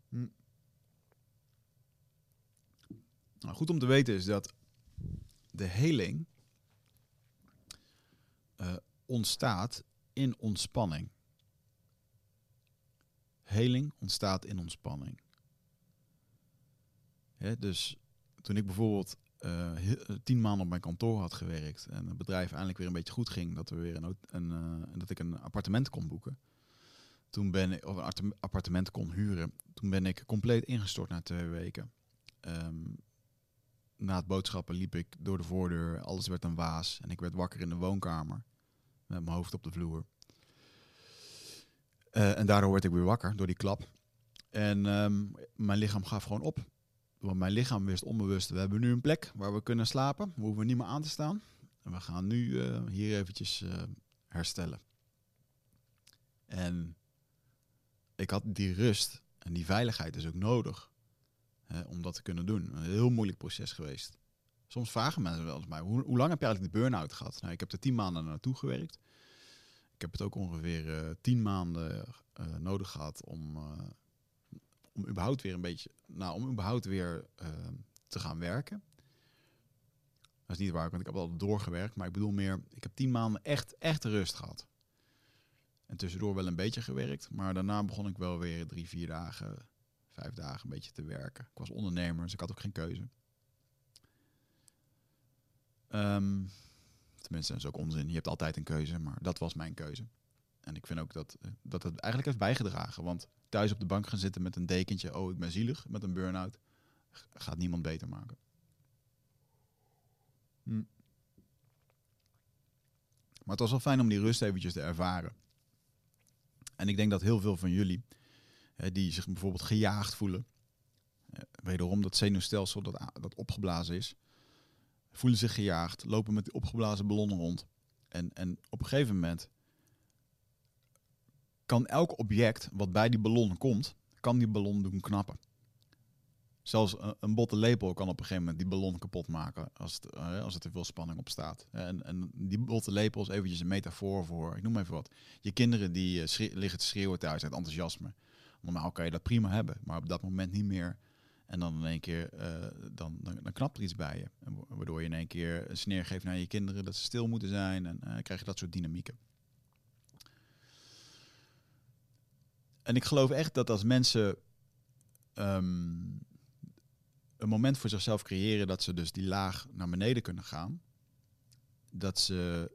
Hm. Nou, goed om te weten is dat de heling uh, ontstaat in ontspanning. Heling ontstaat in ontspanning. dus toen ik bijvoorbeeld tien maanden op mijn kantoor had gewerkt en het bedrijf eindelijk weer een beetje goed ging, dat, we weer een, een uh, dat ik een appartement kon boeken. Toen ben ik, of een appartement kon huren. Toen ben ik compleet ingestort na twee weken. Um, na het boodschappen liep ik door de voordeur, alles werd een waas en ik werd wakker in de woonkamer met mijn hoofd op de vloer. En daardoor werd ik weer wakker door die klap. En um, mijn lichaam gaf gewoon op. Want mijn lichaam wist onbewust, we hebben nu een plek waar we kunnen slapen. We hoeven niet meer aan te staan. En we gaan nu uh, hier eventjes uh, herstellen. En ik had die rust en die veiligheid dus ook nodig hè, om dat te kunnen doen. Een heel moeilijk proces geweest. Soms vragen mensen wel eens mij, hoe, hoe lang heb je eigenlijk de burn-out gehad? Nou, ik heb er tien maanden naartoe gewerkt. Ik heb het ook ongeveer uh, tien maanden nodig gehad om, om überhaupt weer een beetje, nou, om überhaupt weer te gaan werken. Dat is niet waar, want ik heb al doorgewerkt, maar ik bedoel meer, ik heb tien maanden echt, echt rust gehad. En tussendoor wel een beetje gewerkt, maar daarna begon ik wel weer drie, vier dagen, vijf dagen een beetje te werken. Ik was ondernemer, dus ik had ook geen keuze. Um, tenminste, dat is ook onzin. Je hebt altijd een keuze, maar dat was mijn keuze. En ik vind ook dat, eh, dat het eigenlijk heeft bijgedragen. Want thuis op de bank gaan zitten met een dekentje, oh ik ben zielig, met een burn-out, gaat niemand beter maken. Hm. Maar het was wel fijn om die rust eventjes te ervaren. En ik denk dat heel veel van jullie, hè, die zich bijvoorbeeld gejaagd voelen, eh, wederom dat zenuwstelsel dat, dat opgeblazen is, voelen zich gejaagd, lopen met opgeblazen ballonnen rond. En, en op een gegeven moment kan elk object wat bij die ballon komt, kan die ballon doen knappen. Zelfs een, botte lepel kan op een gegeven moment die ballon kapot maken als, het, uh, als er te veel spanning op staat. En, en die botte lepel is eventjes een metafoor voor, ik noem even wat. Je kinderen die uh, liggen te schreeuwen thuis uit enthousiasme. Normaal kan je dat prima hebben, maar op dat moment niet meer. En dan in één keer, dan, dan, knapt er iets bij je. Waardoor je in één keer een sneer geeft naar je kinderen dat ze stil moeten zijn. En krijg je dat soort dynamieken. En ik geloof echt dat als mensen um, een moment voor zichzelf creëren dat ze dus die laag naar beneden kunnen gaan. Dat ze,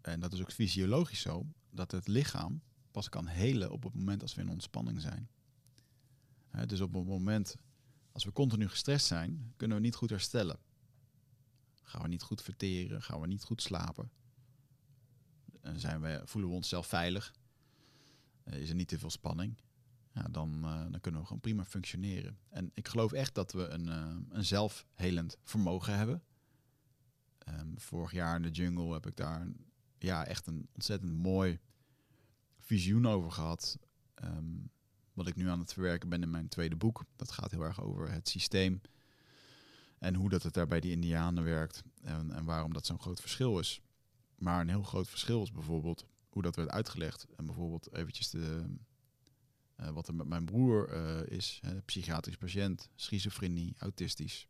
en dat is ook fysiologisch zo, dat het lichaam pas kan helen op het moment als we in ontspanning zijn. Dus op het moment als we continu gestrest zijn, kunnen we niet goed herstellen. Gaan we niet goed verteren? Gaan we niet goed slapen? En zijn we, voelen we onszelf veilig? Eh, is er niet te veel spanning? Ja, dan, eh, dan kunnen we gewoon prima functioneren. En ik geloof echt dat we een, uh, een zelfhelend vermogen hebben. Um, vorig jaar in de jungle heb ik daar ja, echt een ontzettend mooi visioen over gehad. Um, wat ik nu aan het verwerken ben in mijn tweede boek. Dat gaat heel erg over het systeem. En hoe dat het daar bij die Indianen werkt. En, en waarom dat zo'n groot verschil is. Maar een heel groot verschil is bijvoorbeeld hoe dat werd uitgelegd. En bijvoorbeeld eventjes de, uh, wat er met mijn broer uh, is. Hè, psychiatrisch patiënt, schizofrenie, autistisch.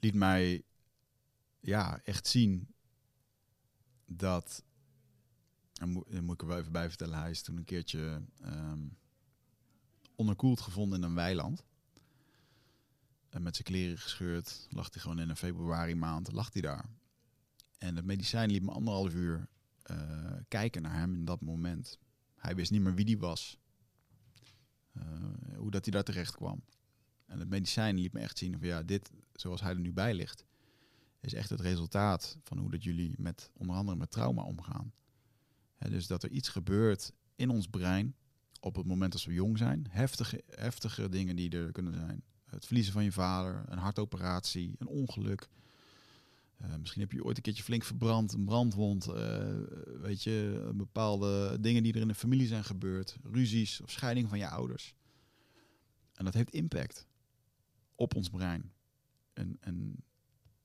Liet mij ja, echt zien dat en moet, ik er wel even bij vertellen, hij is toen een keertje um, onderkoeld gevonden in een weiland. En met zijn kleren gescheurd lag hij gewoon in een februari maand, lag hij daar. En het medicijn liet me anderhalf uur uh, kijken naar hem in dat moment. Hij wist niet meer wie die was. Uh, hoe dat hij daar terecht kwam. En het medicijn liet me echt zien van ja, dit, zoals hij er nu bij ligt, is echt het resultaat van hoe dat jullie met onder andere met trauma omgaan dus dat er iets gebeurt in ons brein op het moment dat we jong zijn. Heftige, heftige dingen die er kunnen zijn. Het verliezen van je vader, een hartoperatie, een ongeluk. Uh, misschien heb je ooit een keertje flink verbrand, een brandwond. Uh, weet je, bepaalde dingen die er in de familie zijn gebeurd. Ruzies of scheiding van je ouders. En dat heeft impact op ons brein. En, en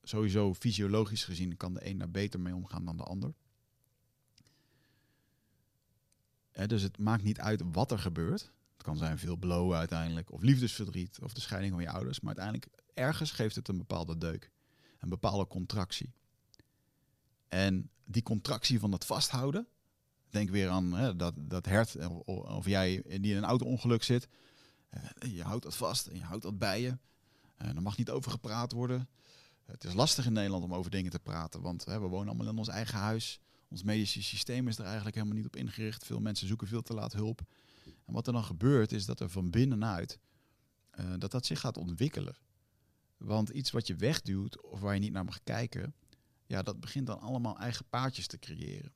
sowieso fysiologisch gezien kan de een daar beter mee omgaan dan de ander. dus het maakt niet uit wat er gebeurt. Het kan zijn veel blowen uiteindelijk, of liefdesverdriet, of de scheiding van je ouders. Maar uiteindelijk, ergens geeft het een bepaalde deuk, een bepaalde contractie. En die contractie van dat vasthouden, denk weer aan hè, dat, dat hert, of, jij die in een auto-ongeluk zit. Eh, je houdt dat vast en je houdt dat bij je. Uh, er mag niet over gepraat worden. Het is lastig in Nederland om over dingen te praten, want hè, we wonen allemaal in ons eigen huis. Ons medische systeem is er eigenlijk helemaal niet op ingericht. Veel mensen zoeken veel te laat hulp. En wat er dan gebeurt is dat er van binnenuit uh, dat dat zich gaat ontwikkelen. Want iets wat je wegduwt of waar je niet naar mag kijken, ja, dat begint dan allemaal eigen paadjes te creëren.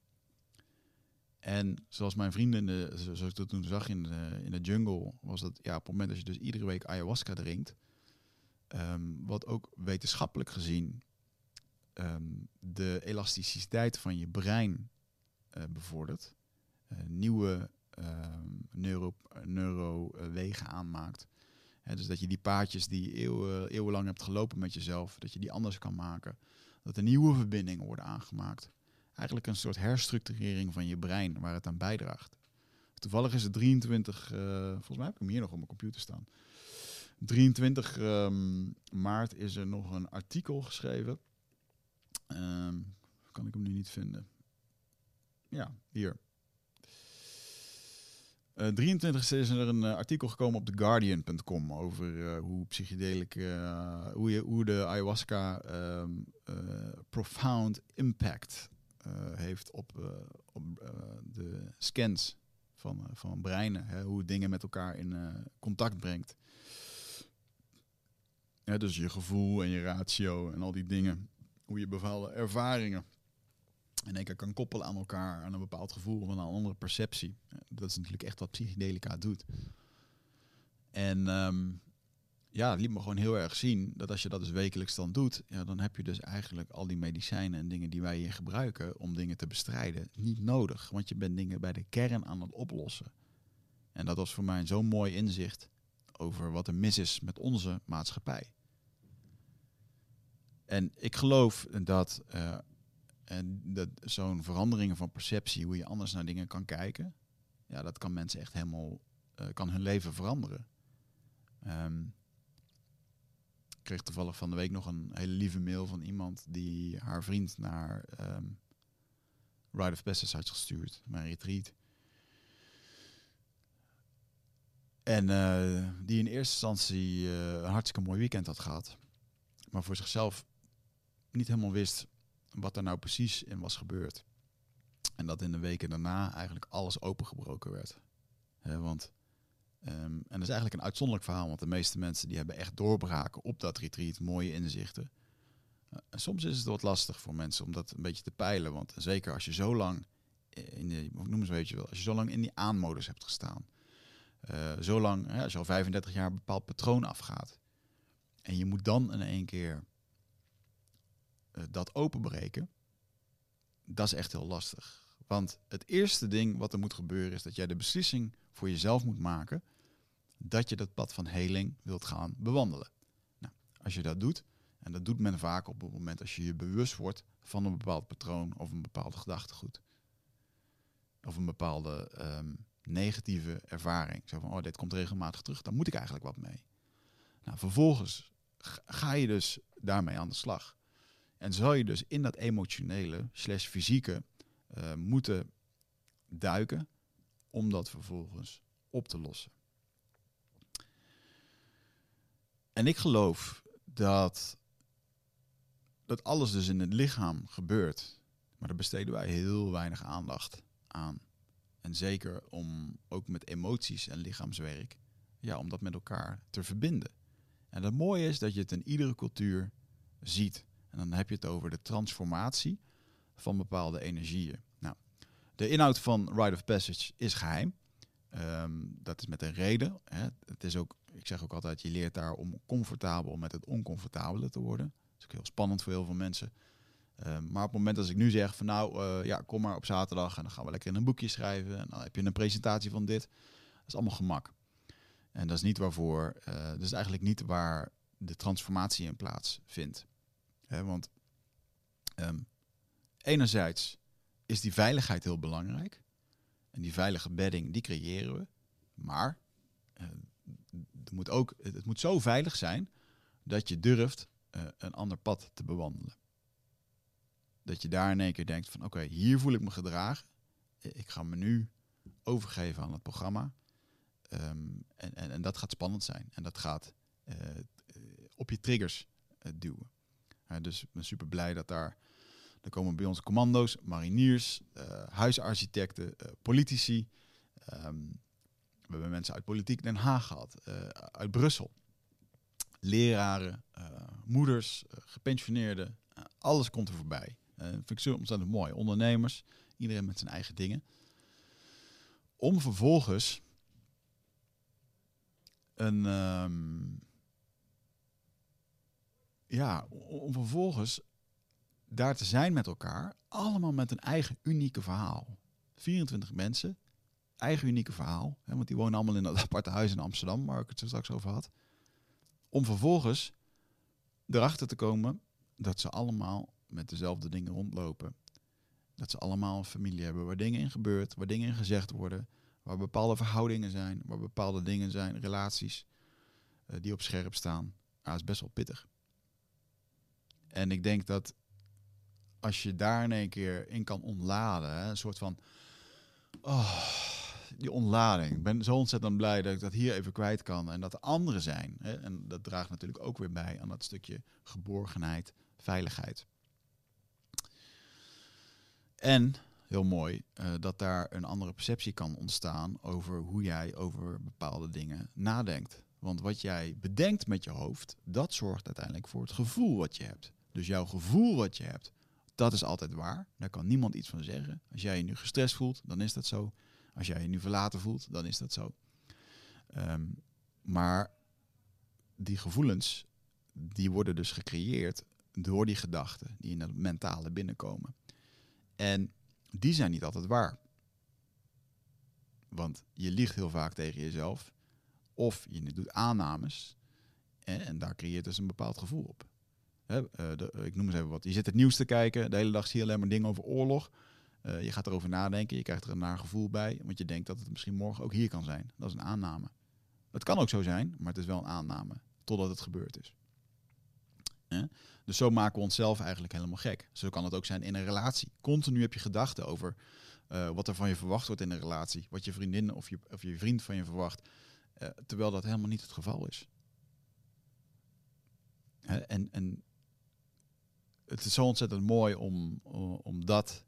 En zoals mijn vrienden, de, zoals ik dat toen zag in de, in de jungle, was dat ja, op het moment dat je dus iedere week ayahuasca drinkt, um, wat ook wetenschappelijk gezien um, de elasticiteit van je brein uh, bevordert. Uh, nieuwe um, neuro, neurowegen aanmaakt. Dus dat je die paadjes die eeuwen, eeuwenlang hebt gelopen met jezelf, dat je die anders kan maken. Dat er nieuwe verbindingen worden aangemaakt. Eigenlijk een soort herstructurering van je brein waar het aan bijdraagt. Toevallig is het 23, uh, volgens mij heb ik hem hier nog op mijn computer staan. 23 um, maart is er nog een artikel geschreven Um, kan ik hem nu niet vinden? Ja, hier. Uh, 23 is er een uh, artikel gekomen op TheGuardian.com over uh, hoe psychedelic, hoe, je, de ayahuasca um, profound impact heeft op, op de scans van, van breinen. Hè, hoe dingen met elkaar in contact brengt. Dus je gevoel en je ratio en al die dingen hoe je bepaalde ervaringen in één keer kan koppelen aan elkaar, aan een bepaald gevoel of aan een andere perceptie. Dat is natuurlijk echt wat psychedelica doet. En um, ja, het liet me gewoon heel erg zien dat als je dat dus wekelijks dan doet, ja, dan heb je dus eigenlijk al die medicijnen en dingen die wij hier gebruiken om dingen te bestrijden niet nodig. Want je bent dingen bij de kern aan het oplossen. En dat was voor mij zo'n mooi inzicht over wat er mis is met onze maatschappij. En ik geloof dat, uh, en dat zo'n veranderingen van perceptie, hoe je anders naar dingen kan kijken, ja, dat kan mensen echt helemaal, uh, kan hun leven veranderen. Um, ik kreeg toevallig van de week nog een hele lieve mail van iemand die haar vriend naar um, Rite of Passage had gestuurd, mijn retreat. En uh, die in eerste instantie uh, een hartstikke mooi weekend had gehad. Maar voor zichzelf niet helemaal wist wat er nou precies in was gebeurd. En dat in de weken daarna eigenlijk alles opengebroken werd. want Ehm, en dat is eigenlijk een uitzonderlijk verhaal, want de meeste mensen die hebben echt doorbraken op dat retreat, mooie inzichten. Uh, en soms is het wat lastig voor mensen om dat een beetje te peilen, want zeker als je zo lang in de, noem eens weet je wel, als je zo lang in die aanmodus hebt gestaan, uh, zo lang, als je al 35 jaar een bepaald patroon afgaat, en je moet dan in één keer dat openbreken, dat is echt heel lastig. Want het eerste ding wat er moet gebeuren is dat jij de beslissing voor jezelf moet maken dat je dat pad van heling wilt gaan bewandelen. Nou, als je dat doet, en dat doet men vaak op het moment als je je bewust wordt van een bepaald patroon of een bepaalde gedachtegoed. Of een bepaalde um, negatieve ervaring. Zo van, oh, dit komt regelmatig terug, daar moet ik eigenlijk wat mee. Nou, vervolgens ga je dus daarmee aan de slag. En zal je dus in dat emotionele slash fysieke uh, moeten duiken om dat vervolgens op te lossen. En ik geloof dat, dat alles dus in het lichaam gebeurt. Maar daar besteden wij heel weinig aandacht aan. En zeker om ook met emoties en lichaamswerk, ja, om dat met elkaar te verbinden. En het mooie is dat je het in iedere cultuur ziet. En dan heb je het over de transformatie van bepaalde energieën. Nou, de inhoud van Rite of Passage is geheim. Um, dat is met een reden. Hè. Het is ook, ik zeg ook altijd, je leert daar om comfortabel met het oncomfortabele te worden. Dat is ook heel spannend voor heel veel mensen. Um, maar op het moment als ik nu zeg van nou, uh, ja, kom maar op zaterdag en dan gaan we lekker in een boekje schrijven. En dan heb je een presentatie van dit. Dat is allemaal gemak. En dat is niet waarvoor, uh, dat is eigenlijk niet waar de transformatie in plaats want um, enerzijds is die veiligheid heel belangrijk. En die veilige bedding, die creëren we. Maar uh, het, moet ook, het moet zo veilig zijn dat je durft uh, een ander pad te bewandelen. Dat je daar in één keer denkt van oké, hier voel ik me gedragen. Ik ga me nu overgeven aan het programma. Um, en, en, en, dat gaat spannend zijn. En dat gaat uh, op je triggers duwen. Dus ik ben super blij dat daar er komen bij ons commando's, mariniers, uh, huisarchitecten, uh, politici. Um, we hebben mensen uit politiek Den Haag gehad, uh, uit Brussel. Leraren, moeders, gepensioneerden, alles komt er voorbij. Dat vind ik zo ontzettend mooi. Ondernemers, iedereen met zijn eigen dingen. Om vervolgens een... Um, ja, om vervolgens daar te zijn met elkaar, allemaal met een eigen unieke verhaal. 24 mensen, eigen unieke verhaal, hè, want die wonen allemaal in dat [LAUGHS] aparte huis in Amsterdam, waar ik het zo straks over had. Om vervolgens erachter te komen dat ze allemaal met dezelfde dingen rondlopen. Dat ze allemaal een familie hebben waar dingen in gebeurt, waar dingen in gezegd worden, waar bepaalde verhoudingen zijn, waar bepaalde dingen zijn, relaties uh, die op scherp staan. Ah, dat is best wel pittig. En ik denk dat als je daar in één keer in kan ontladen, een soort van. Oh, die ontlading. Ik ben zo ontzettend blij dat ik dat hier even kwijt kan en dat er anderen zijn. Hè, en dat draagt natuurlijk ook weer bij aan dat stukje geborgenheid, veiligheid. En, heel mooi, uh, dat daar een andere perceptie kan ontstaan over hoe jij over bepaalde dingen nadenkt. Want wat jij bedenkt met je hoofd, dat zorgt uiteindelijk voor het gevoel wat je hebt. Dus jouw gevoel wat je hebt, dat is altijd waar. Daar kan niemand iets van zeggen. Als jij je nu gestrest voelt, dan is dat zo. Als jij je nu verlaten voelt, dan is dat zo. Um, maar die gevoelens, die worden dus gecreëerd door die gedachten die in het mentale binnenkomen. En die zijn niet altijd waar. Want je liegt heel vaak tegen jezelf. Of je doet aannames. En daar creëert dus een bepaald gevoel op. Hè, uh, de, ik noem eens even wat. Je zit het nieuws te kijken. De hele dag zie je alleen maar dingen over oorlog. Uh, je gaat erover nadenken. Je krijgt er een naar gevoel bij. Want je denkt dat het misschien morgen ook hier kan zijn. Dat is een aanname. Het kan ook zo zijn, maar het is wel een aanname. Totdat het gebeurd is. Dus zo maken we onszelf eigenlijk helemaal gek. Zo kan het ook zijn in een relatie. Continu heb je gedachten over wat er van je verwacht wordt in een relatie. Wat je vriendin of je, of je vriend van je verwacht. terwijl dat helemaal niet het geval is. Hè? En, en het is zo ontzettend mooi om, om, dat,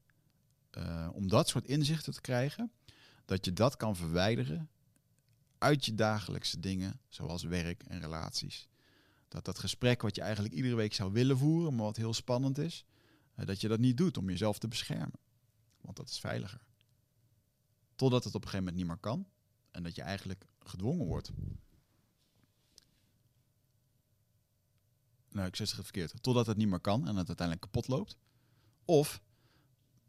uh, om dat soort inzichten te krijgen. Dat je dat kan verwijderen uit je dagelijkse dingen, zoals werk en relaties. Dat dat gesprek wat je eigenlijk iedere week zou willen voeren, maar wat heel spannend is, eh, dat je dat niet doet om jezelf te beschermen. Want dat is veiliger. Totdat het op een gegeven moment niet meer kan en dat je eigenlijk gedwongen wordt. Nou, ik zeg het verkeerd. Totdat het niet meer kan en het uiteindelijk kapot loopt. Of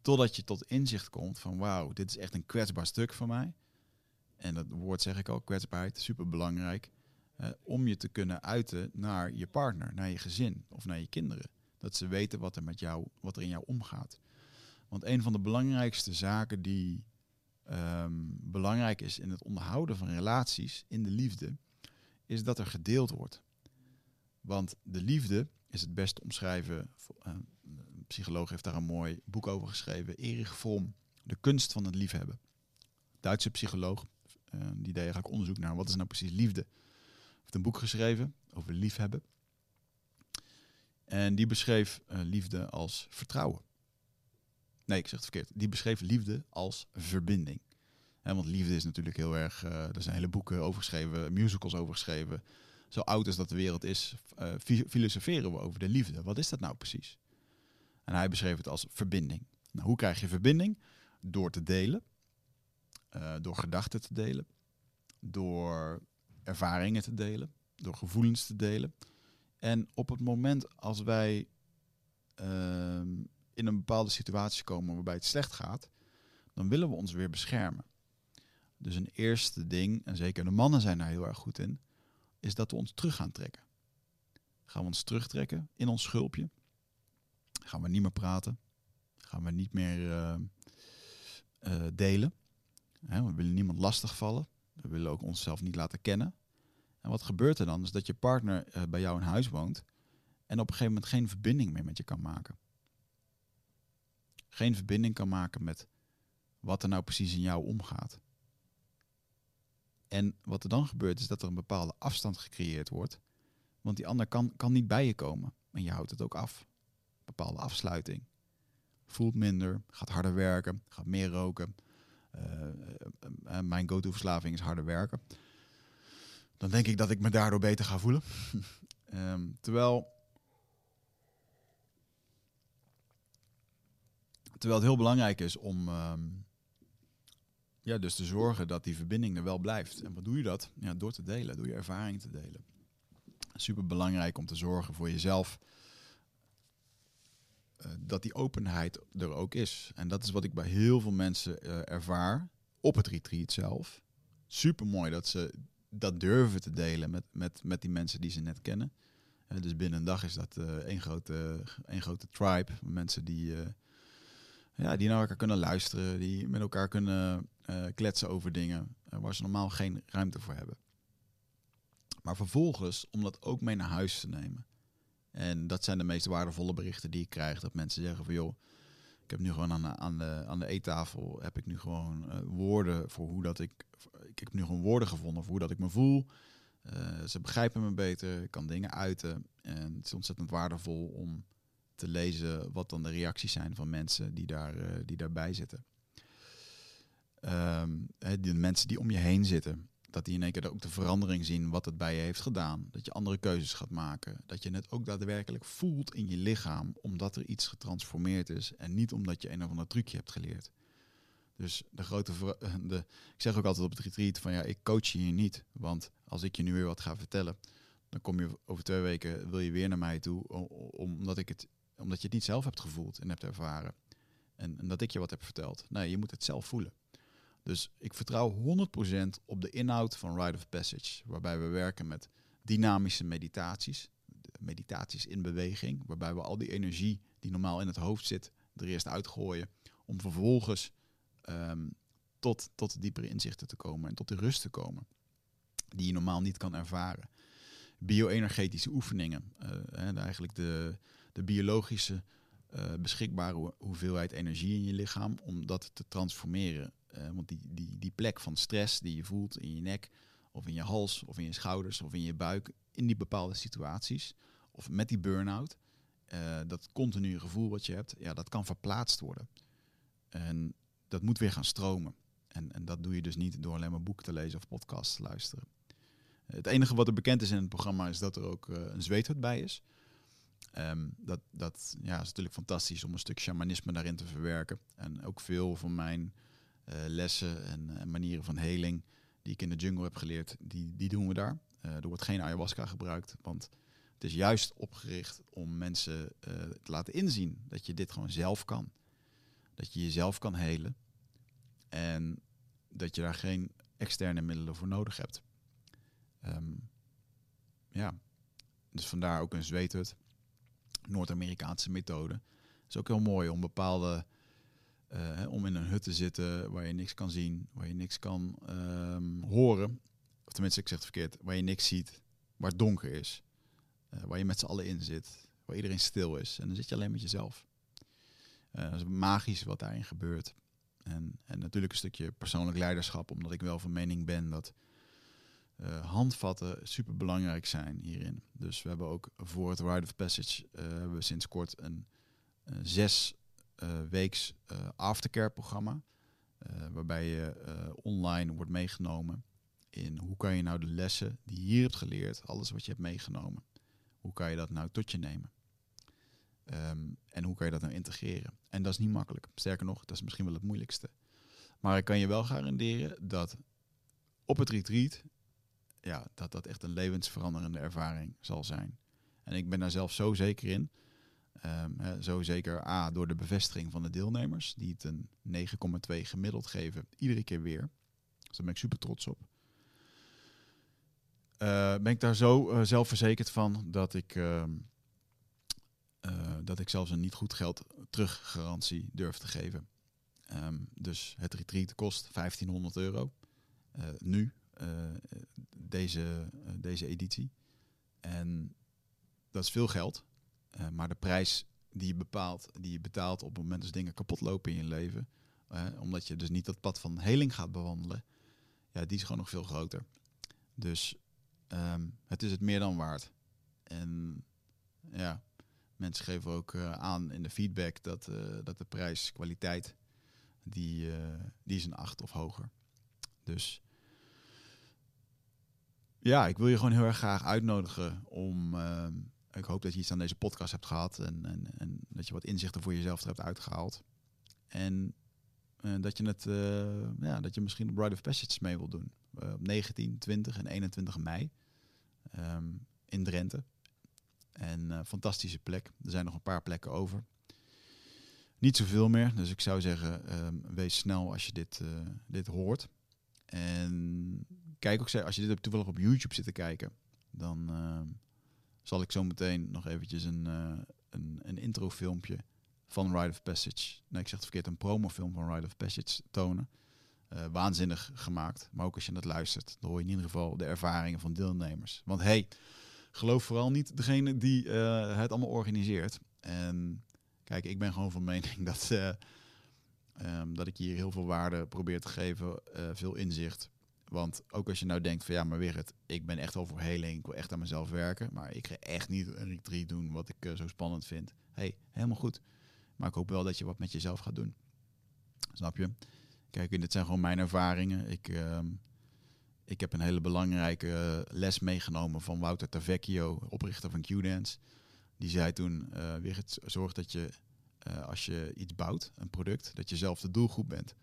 totdat je tot inzicht komt van wauw, dit is echt een kwetsbaar stuk van mij. En dat woord zeg ik al, kwetsbaarheid, super belangrijk. Eh, om je te kunnen uiten naar je partner, naar je gezin of naar je kinderen. Dat ze weten wat er met jou, wat er in jou omgaat. Want een van de belangrijkste zaken die ehm, belangrijk is in het onderhouden van relaties in de liefde, is dat er gedeeld wordt. Want de liefde is het best omschrijven. Uh, een psycholoog heeft daar een mooi boek over geschreven. Erich Fromm, De kunst van het liefhebben. Duitse psycholoog. Uh, die deed eigenlijk onderzoek naar wat is nou precies liefde. Heeft een boek geschreven over liefhebben. En die beschreef uh, liefde als vertrouwen. Nee, ik zeg het verkeerd. Die beschreef liefde als verbinding. want liefde is natuurlijk heel erg. er zijn hele boeken over geschreven, musicals over geschreven zo oud als dat de wereld is, uh, filosoferen we over de liefde. Wat is dat nou precies? En hij beschreef het als verbinding. Nou, hoe krijg je verbinding? Door te delen, uh, door gedachten te delen, door ervaringen te delen, door gevoelens te delen. En op het moment als wij uh, in een bepaalde situatie komen waarbij het slecht gaat, dan willen we ons weer beschermen. Dus een eerste ding, en zeker de mannen zijn daar heel erg goed in, is dat we ons terug gaan trekken. Gaan we ons terugtrekken in ons schulpje? Gaan we niet meer praten? Gaan we niet meer uh, uh, delen? We willen niemand lastigvallen. We willen ook onszelf niet laten kennen. En wat gebeurt er dan? Is dat je partner uh, bij jou in huis woont en op een gegeven moment geen verbinding meer met je kan maken. Geen verbinding kan maken met wat er nou precies in jou omgaat. En wat er dan gebeurt is dat er een bepaalde afstand gecreëerd wordt. Want die ander kan, kan niet bij je komen. En je houdt het ook af. Bepaalde afsluiting. Voelt minder, gaat harder werken, gaat meer roken. Uh, uh, mijn go-to verslaving is harder werken. Dan denk ik dat ik me daardoor beter ga voelen. um, [LAUGHS] terwijl, terwijl het heel belangrijk is om, um, ja, dus te zorgen dat die verbinding er wel blijft. En wat doe je dat? Ja, door te delen, door je ervaring te delen. Super belangrijk om te zorgen voor jezelf uh, dat die openheid er ook is. En dat is wat ik bij heel veel mensen uh, ervaar op het retreat zelf. Super mooi dat ze dat durven te delen met, met, met die mensen die ze net kennen. Uh, dus binnen een dag is dat één, grote, één grote tribe. Mensen die ja, die naar elkaar kunnen luisteren, die met elkaar kunnen uh, kletsen over dingen uh, waar ze normaal geen ruimte voor hebben. Maar vervolgens om dat ook mee naar huis te nemen. En dat zijn de meest waardevolle berichten die ik krijg. Dat mensen zeggen van joh, ik heb nu gewoon aan de, aan de, aan de eettafel heb ik nu gewoon uh, woorden voor hoe dat ik. Ik heb nu gewoon woorden gevonden voor hoe dat ik me voel. ze begrijpen me beter, ik kan dingen uiten. En het is ontzettend waardevol om te lezen wat dan de reacties zijn van mensen die, daar, die daarbij zitten. Um, de mensen die om je heen zitten, dat die in één keer ook de verandering zien wat het bij je heeft gedaan. Dat je andere keuzes gaat maken. Dat je het ook daadwerkelijk voelt in je lichaam, omdat er iets getransformeerd is en niet omdat je een of ander trucje hebt geleerd. Dus de grote, [LAUGHS] de, ik zeg ook altijd op het retreat van ja, ik coach je hier niet. Want als ik je nu weer wat ga vertellen, dan kom je over twee weken, wil je weer naar mij toe, omdat ik het omdat je het niet zelf hebt gevoeld en hebt ervaren. En, en dat ik je wat heb verteld. Nee, je moet het zelf voelen. Dus ik vertrouw 100% op de inhoud van Rite of Passage. Waarbij we werken met dynamische meditaties. Meditaties in beweging. Waarbij we al die energie die normaal in het hoofd zit, er eerst uitgooien. Om vervolgens um, tot, tot diepere inzichten te komen en tot de rust te komen. Die je normaal niet kan ervaren. Bioenergetische oefeningen. Uh, eigenlijk de, de biologische uh, beschikbare hoeveelheid energie in je lichaam om dat te transformeren. Uh, want die, die, die plek van stress die je voelt in je nek of in je hals of in je schouders of in je buik in die bepaalde situaties of met die burn-out, uh, dat continue gevoel wat je hebt, ja, dat kan verplaatst worden. En dat moet weer gaan stromen. En, en dat doe je dus niet door alleen maar boeken te lezen of podcasts te luisteren. Het enige wat er bekend is in het programma is dat er ook een zweethut bij is. Um, dat dat ja, is natuurlijk fantastisch om een stuk shamanisme daarin te verwerken. En ook veel van mijn uh, lessen en, en, manieren van heling die ik in de jungle heb geleerd, die, die doen we daar. Uh, er wordt geen ayahuasca gebruikt, want het is juist opgericht om mensen te laten inzien dat je dit gewoon zelf kan. Dat je jezelf kan helen en dat je daar geen externe middelen voor nodig hebt. Um, ja, dus vandaar ook een zweethut. Noord-Amerikaanse methode. Het is ook heel mooi om bepaalde, uh, om in een hut te zitten waar je niks kan zien, waar je niks kan um, horen. Of tenminste, ik zeg het verkeerd, waar je niks ziet, waar het donker is. Uh, waar je met z'n allen in zit, waar iedereen stil is. En dan zit je alleen met jezelf. Uh, dat is magisch wat daarin gebeurt. En, en natuurlijk een stukje persoonlijk leiderschap, omdat ik wel van mening ben dat uh, handvatten super belangrijk zijn hierin. Dus we hebben ook voor het Rite of Passage uh, hebben we sinds kort een, een zes weeks aftercare programma. waarbij je online wordt meegenomen in hoe kan je nou de lessen die je hier hebt geleerd, alles wat je hebt meegenomen, hoe kan je dat nou tot je nemen? Um, en hoe kan je dat nou integreren? En dat is niet makkelijk. Sterker nog, dat is misschien wel het moeilijkste. Maar ik kan je wel garanderen dat op het retreat ja, dat dat echt een levensveranderende ervaring zal zijn. En ik ben daar zelf zo zeker in. Um, zo zeker A, door de bevestiging van de deelnemers, die het een 9,2 gemiddeld geven, iedere keer weer. Dus daar ben ik super trots op. Uh, ben ik daar zo uh, zelfverzekerd van dat ik, uh, dat ik zelfs een niet goed geld teruggarantie durf te geven. Um, dus het retreat kost 1500 euro. nu, deze, uh, deze editie. En dat is veel geld. Uh, maar de prijs die je bepaalt, die je betaalt op het moment dat dingen kapot lopen in je leven, omdat je dus niet dat pad van heling gaat bewandelen, ja, die is gewoon nog veel groter. Dus um, het is het meer dan waard. En ja, mensen geven ook aan in de feedback dat, dat de prijs kwaliteit, die, die is een acht of hoger. Dus ja, ik wil je gewoon heel erg graag uitnodigen om. Uh, ik hoop dat je iets aan deze podcast hebt gehad en, en, en dat je wat inzichten voor jezelf er hebt uitgehaald. En uh, dat je het, uh, ja, dat je misschien de Bride of Passage mee wil doen. op 19, 20 en 21 mei um, in Drenthe. En fantastische plek. Er zijn nog een paar plekken over. Niet zoveel meer, dus ik zou zeggen, um, wees snel als je dit, dit hoort. En kijk ook, als je dit toevallig op YouTube zit te kijken, dan uh, zal ik zo meteen nog eventjes een, uh, een, een introfilmpje van Ride of Passage, nee ik zeg het verkeerd, een promofilm van Ride of Passage tonen. Uh, waanzinnig gemaakt, maar ook als je dat luistert, dan hoor je in ieder geval de ervaringen van deelnemers. Want hey, geloof vooral niet degene die het allemaal organiseert. En kijk, ik ben gewoon van mening [LAUGHS] dat Um, dat ik hier heel veel waarde probeer te geven, veel inzicht. Want ook als je nou denkt van ja, maar weer het, ik ben echt al voor heling, ik wil echt aan mezelf werken, maar ik ga echt niet een retreat doen wat ik uh, zo spannend vind. hey, helemaal goed. Maar ik hoop wel dat je wat met jezelf gaat doen. Snap je? Kijk, dit zijn gewoon mijn ervaringen. Ik, uh, ik heb een hele belangrijke les meegenomen van Wouter Tavecchio, oprichter van Q-Dance. Die zei toen, uh, weer het zorg dat je uh, als je iets bouwt, een product, dat je zelf de doelgroep bent.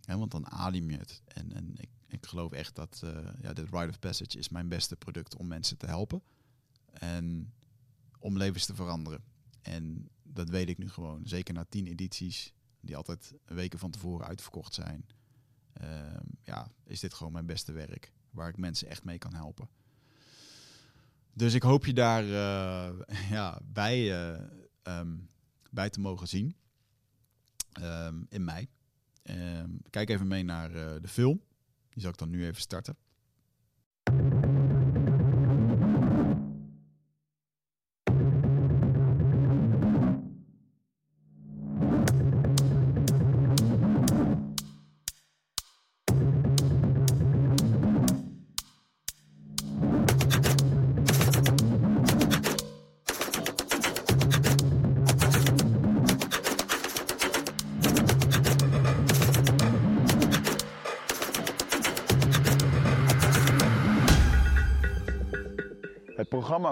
Ja, want dan adem je het. En, en ik, ik geloof echt dat uh, ja, dit Rite of Passage is mijn beste product om mensen te helpen. En om levens te veranderen. En dat weet ik nu gewoon. Zeker na tien edities, die altijd weken van tevoren uitverkocht zijn. Uh, ja, is dit gewoon mijn beste werk. Waar ik mensen echt mee kan helpen. Dus ik hoop je daar uh, [LAUGHS] ja, bij um, bij te mogen zien um, in mei. Kijk even mee naar de film. Die zal ik dan nu even starten.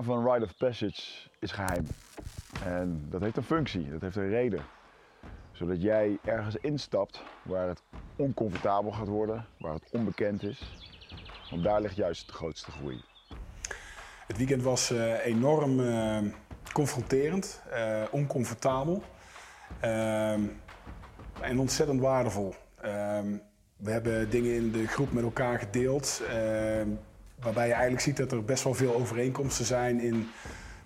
Van Rite of Passage is geheim. En dat heeft een functie, dat heeft een reden. Zodat jij ergens instapt waar het oncomfortabel gaat worden, waar het onbekend is. Want daar ligt juist de grootste groei. Het weekend was uh, enorm uh, confronterend, uh, oncomfortabel en ontzettend waardevol. we hebben dingen in de groep met elkaar gedeeld, waarbij je eigenlijk ziet dat er best wel veel overeenkomsten zijn in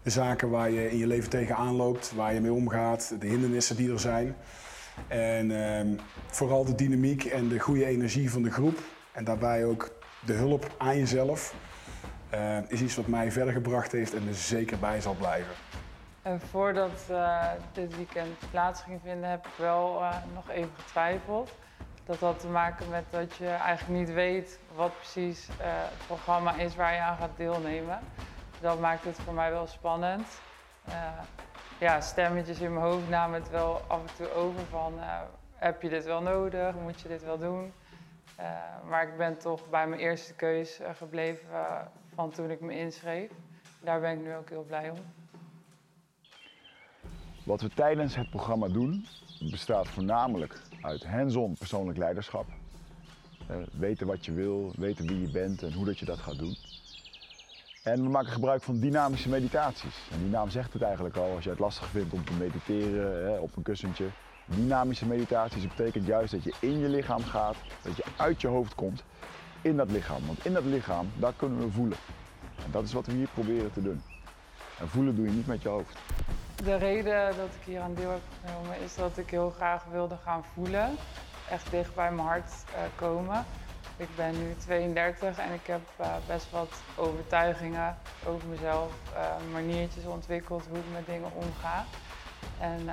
de zaken waar je in je leven tegenaan loopt, waar je mee omgaat, de hindernissen die er zijn. En vooral de dynamiek en de goede energie van de groep. En daarbij ook de hulp aan jezelf uh, is iets wat mij verder gebracht heeft en er zeker bij zal blijven. En voordat uh, dit weekend plaats ging vinden, heb ik wel uh, nog even getwijfeld. Dat had te maken met dat je eigenlijk niet weet wat precies het programma is waar je aan gaat deelnemen. Dat maakt het voor mij wel spannend. ja, stemmetjes in mijn hoofd namen het wel af en toe over van heb je dit wel nodig, moet je dit wel doen? maar ik ben toch bij mijn eerste keus gebleven van toen ik me inschreef. Daar ben ik nu ook heel blij om. Wat we tijdens het programma doen, bestaat voornamelijk uit hands-on persoonlijk leiderschap. Uh, weten wat je wil, weten wie je bent en hoe dat je dat gaat doen. En we maken gebruik van dynamische meditaties. En die naam zegt het eigenlijk al, als je het lastig vindt om te mediteren hè, op een kussentje. Dynamische meditaties betekent juist dat je in je lichaam gaat, dat je uit je hoofd komt in dat lichaam. Want in dat lichaam, daar kunnen we voelen. En dat is wat we hier proberen te doen. En voelen doe je niet met je hoofd. De reden dat ik hier aan deel heb genomen is dat ik heel graag wilde gaan voelen. Echt dicht bij mijn hart uh, komen. Ik ben nu 32 en ik heb uh, best wat overtuigingen over mezelf, uh, maniertjes ontwikkeld hoe ik met dingen omga. En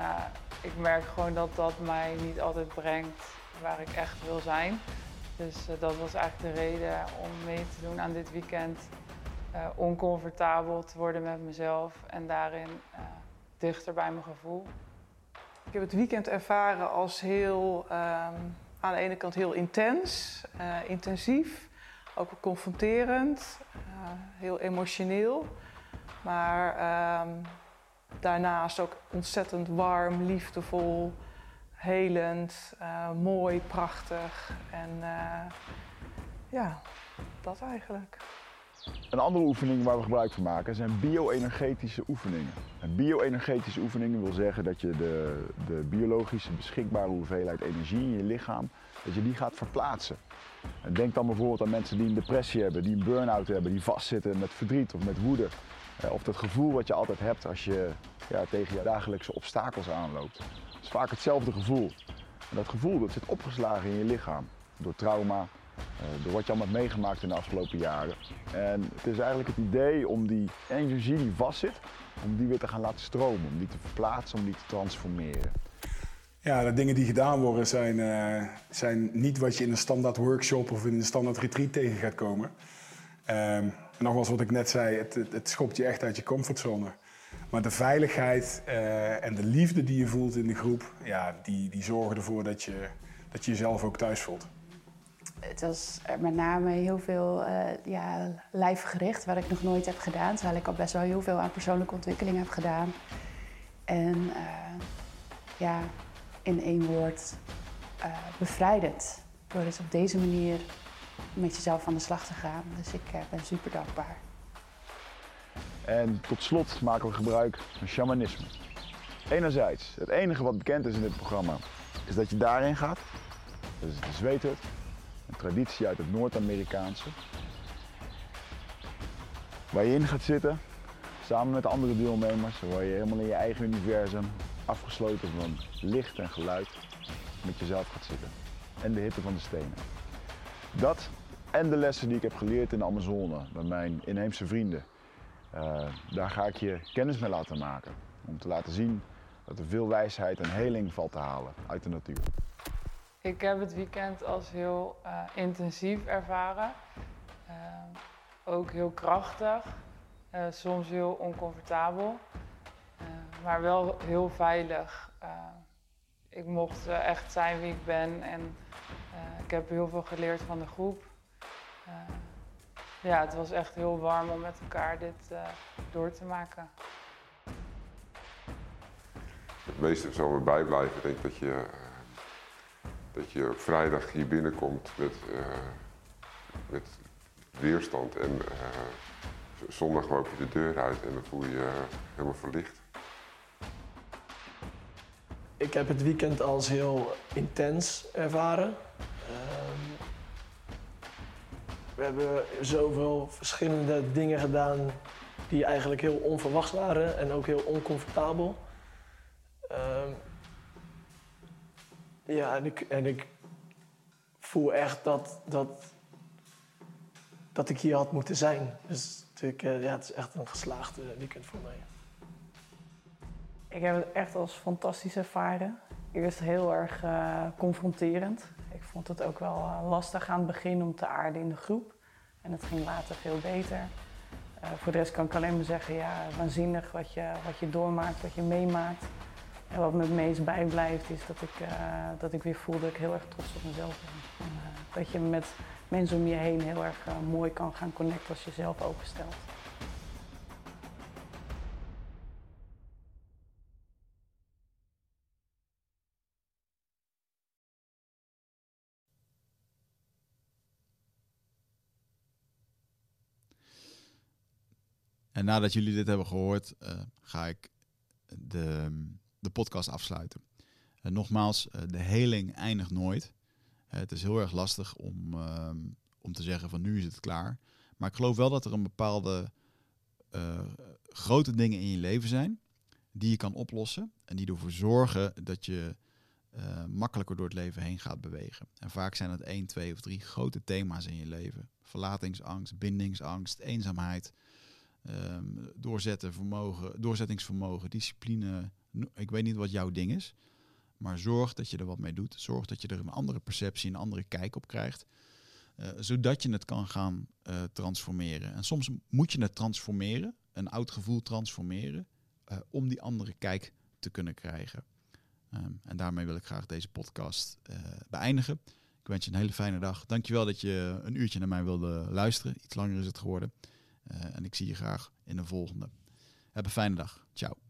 ik merk gewoon dat dat mij niet altijd brengt waar ik echt wil zijn. Dus dat was eigenlijk de reden om mee te doen aan dit weekend. Oncomfortabel te worden met mezelf en daarin dichter bij mijn gevoel. Ik heb het weekend ervaren als heel, um, aan de ene kant heel intens, intensief, ook confronterend, heel emotioneel. Maar um, daarnaast ook ontzettend warm, liefdevol, helend, uh, mooi, prachtig. En ja, dat eigenlijk. Een andere oefening waar we gebruik van maken zijn bio-energetische oefeningen. En bio-energetische oefeningen wil zeggen dat je de, de biologische beschikbare hoeveelheid energie in je lichaam, dat je die gaat verplaatsen. En denk dan bijvoorbeeld aan mensen die een depressie hebben, die een burn-out hebben, die vastzitten met verdriet of met woede. Eh, of dat gevoel wat je altijd hebt als je ja, tegen je dagelijkse obstakels aanloopt is vaak hetzelfde gevoel. En dat gevoel dat zit opgeslagen in je lichaam. Door trauma, door wat je allemaal hebt meegemaakt in de afgelopen jaren. En het is eigenlijk het idee om die energie die vastzit, om die weer te gaan laten stromen. Om die te verplaatsen, om die te transformeren. Ja, de dingen die gedaan worden zijn, uh, zijn niet wat je in een standaard workshop of in een standaard retreat tegen gaat komen. Um, nogmaals wat ik net zei, het, het, schopt je echt uit je comfortzone. Maar de veiligheid uh, en de liefde die je voelt in de groep, ja, die, die zorgen ervoor dat je, dat je jezelf ook thuis voelt. Het was met name heel veel uh, ja, lijfgericht, wat ik nog nooit heb gedaan. Terwijl ik al best wel heel veel aan persoonlijke ontwikkeling heb gedaan. En uh, ja, in één woord, bevrijdend. Door dus op deze manier met jezelf aan de slag te gaan. Dus ik ben super dankbaar. En tot slot maken we gebruik van shamanisme. Enerzijds, het enige wat bekend is in dit programma, is dat je daarin gaat. Dat is de zweethut, een traditie uit het Noord-Amerikaanse. Waar je in gaat zitten, samen met andere deelnemers, waar je helemaal in je eigen universum, afgesloten van licht en geluid, met jezelf gaat zitten. En de hitte van de stenen. Dat en de lessen die ik heb geleerd in de Amazone, met mijn inheemse vrienden. Uh, daar ga ik je kennis mee laten maken. Om te laten zien dat er veel wijsheid en heling valt te halen uit de natuur. Ik heb het weekend als heel uh, intensief ervaren. Uh, ook heel krachtig. soms heel oncomfortabel. maar wel heel veilig. ik mocht echt zijn wie ik ben. En ik heb heel veel geleerd van de groep ja, het was echt heel warm om met elkaar dit door te maken. Het meeste zal me bijblijven. Ik denk dat je, dat je op vrijdag hier binnenkomt met, uh, met weerstand. En zondag loop je de deur uit en dan voel je je helemaal verlicht. Ik heb het weekend als heel intens ervaren. We hebben zoveel verschillende dingen gedaan die eigenlijk heel onverwachts waren en ook heel oncomfortabel. Um, ja, en ik, en ik voel echt dat, dat, dat ik hier had moeten zijn. Dus ik, ja, het is echt een geslaagde weekend voor mij. Ik heb het echt als fantastisch ervaren. Eerst heel erg uh, confronterend. Ik vond het ook wel uh, lastig aan het begin om te aarden in de groep. En het ging later veel beter. Voor de rest kan ik alleen maar zeggen, ja, waanzinnig wat je, wat je doormaakt, wat je meemaakt. En wat me het meest bijblijft is dat ik, dat ik weer voel dat ik heel erg trots op mezelf ben. En, dat je met mensen om je heen heel erg mooi kan gaan connecten als je zelf openstelt. En nadat jullie dit hebben gehoord, ga ik de, de podcast afsluiten. Uh, nogmaals, uh, de heling eindigt nooit. het is heel erg lastig om, ehm, om te zeggen van nu is het klaar. Maar ik geloof wel dat er een bepaalde grote dingen in je leven zijn die je kan oplossen en die ervoor zorgen dat je makkelijker door het leven heen gaat bewegen. En vaak zijn het één, twee of drie grote thema's in je leven. Verlatingsangst, bindingsangst, eenzaamheid, um, doorzetten, vermogen, doorzettingsvermogen, discipline. Ik weet niet wat jouw ding is. Maar zorg dat je er wat mee doet. Zorg dat je er een andere perceptie, een andere kijk op krijgt. Uh, zodat je het kan gaan uh, transformeren. En soms moet je het transformeren, een oud gevoel transformeren, uh, om die andere kijk te kunnen krijgen. Um, en daarmee wil ik graag deze podcast beëindigen. Ik wens je een hele fijne dag. Dankjewel dat je een uurtje naar mij wilde luisteren. Iets langer is het geworden. En ik zie je graag in de volgende. Heb een fijne dag. Ciao.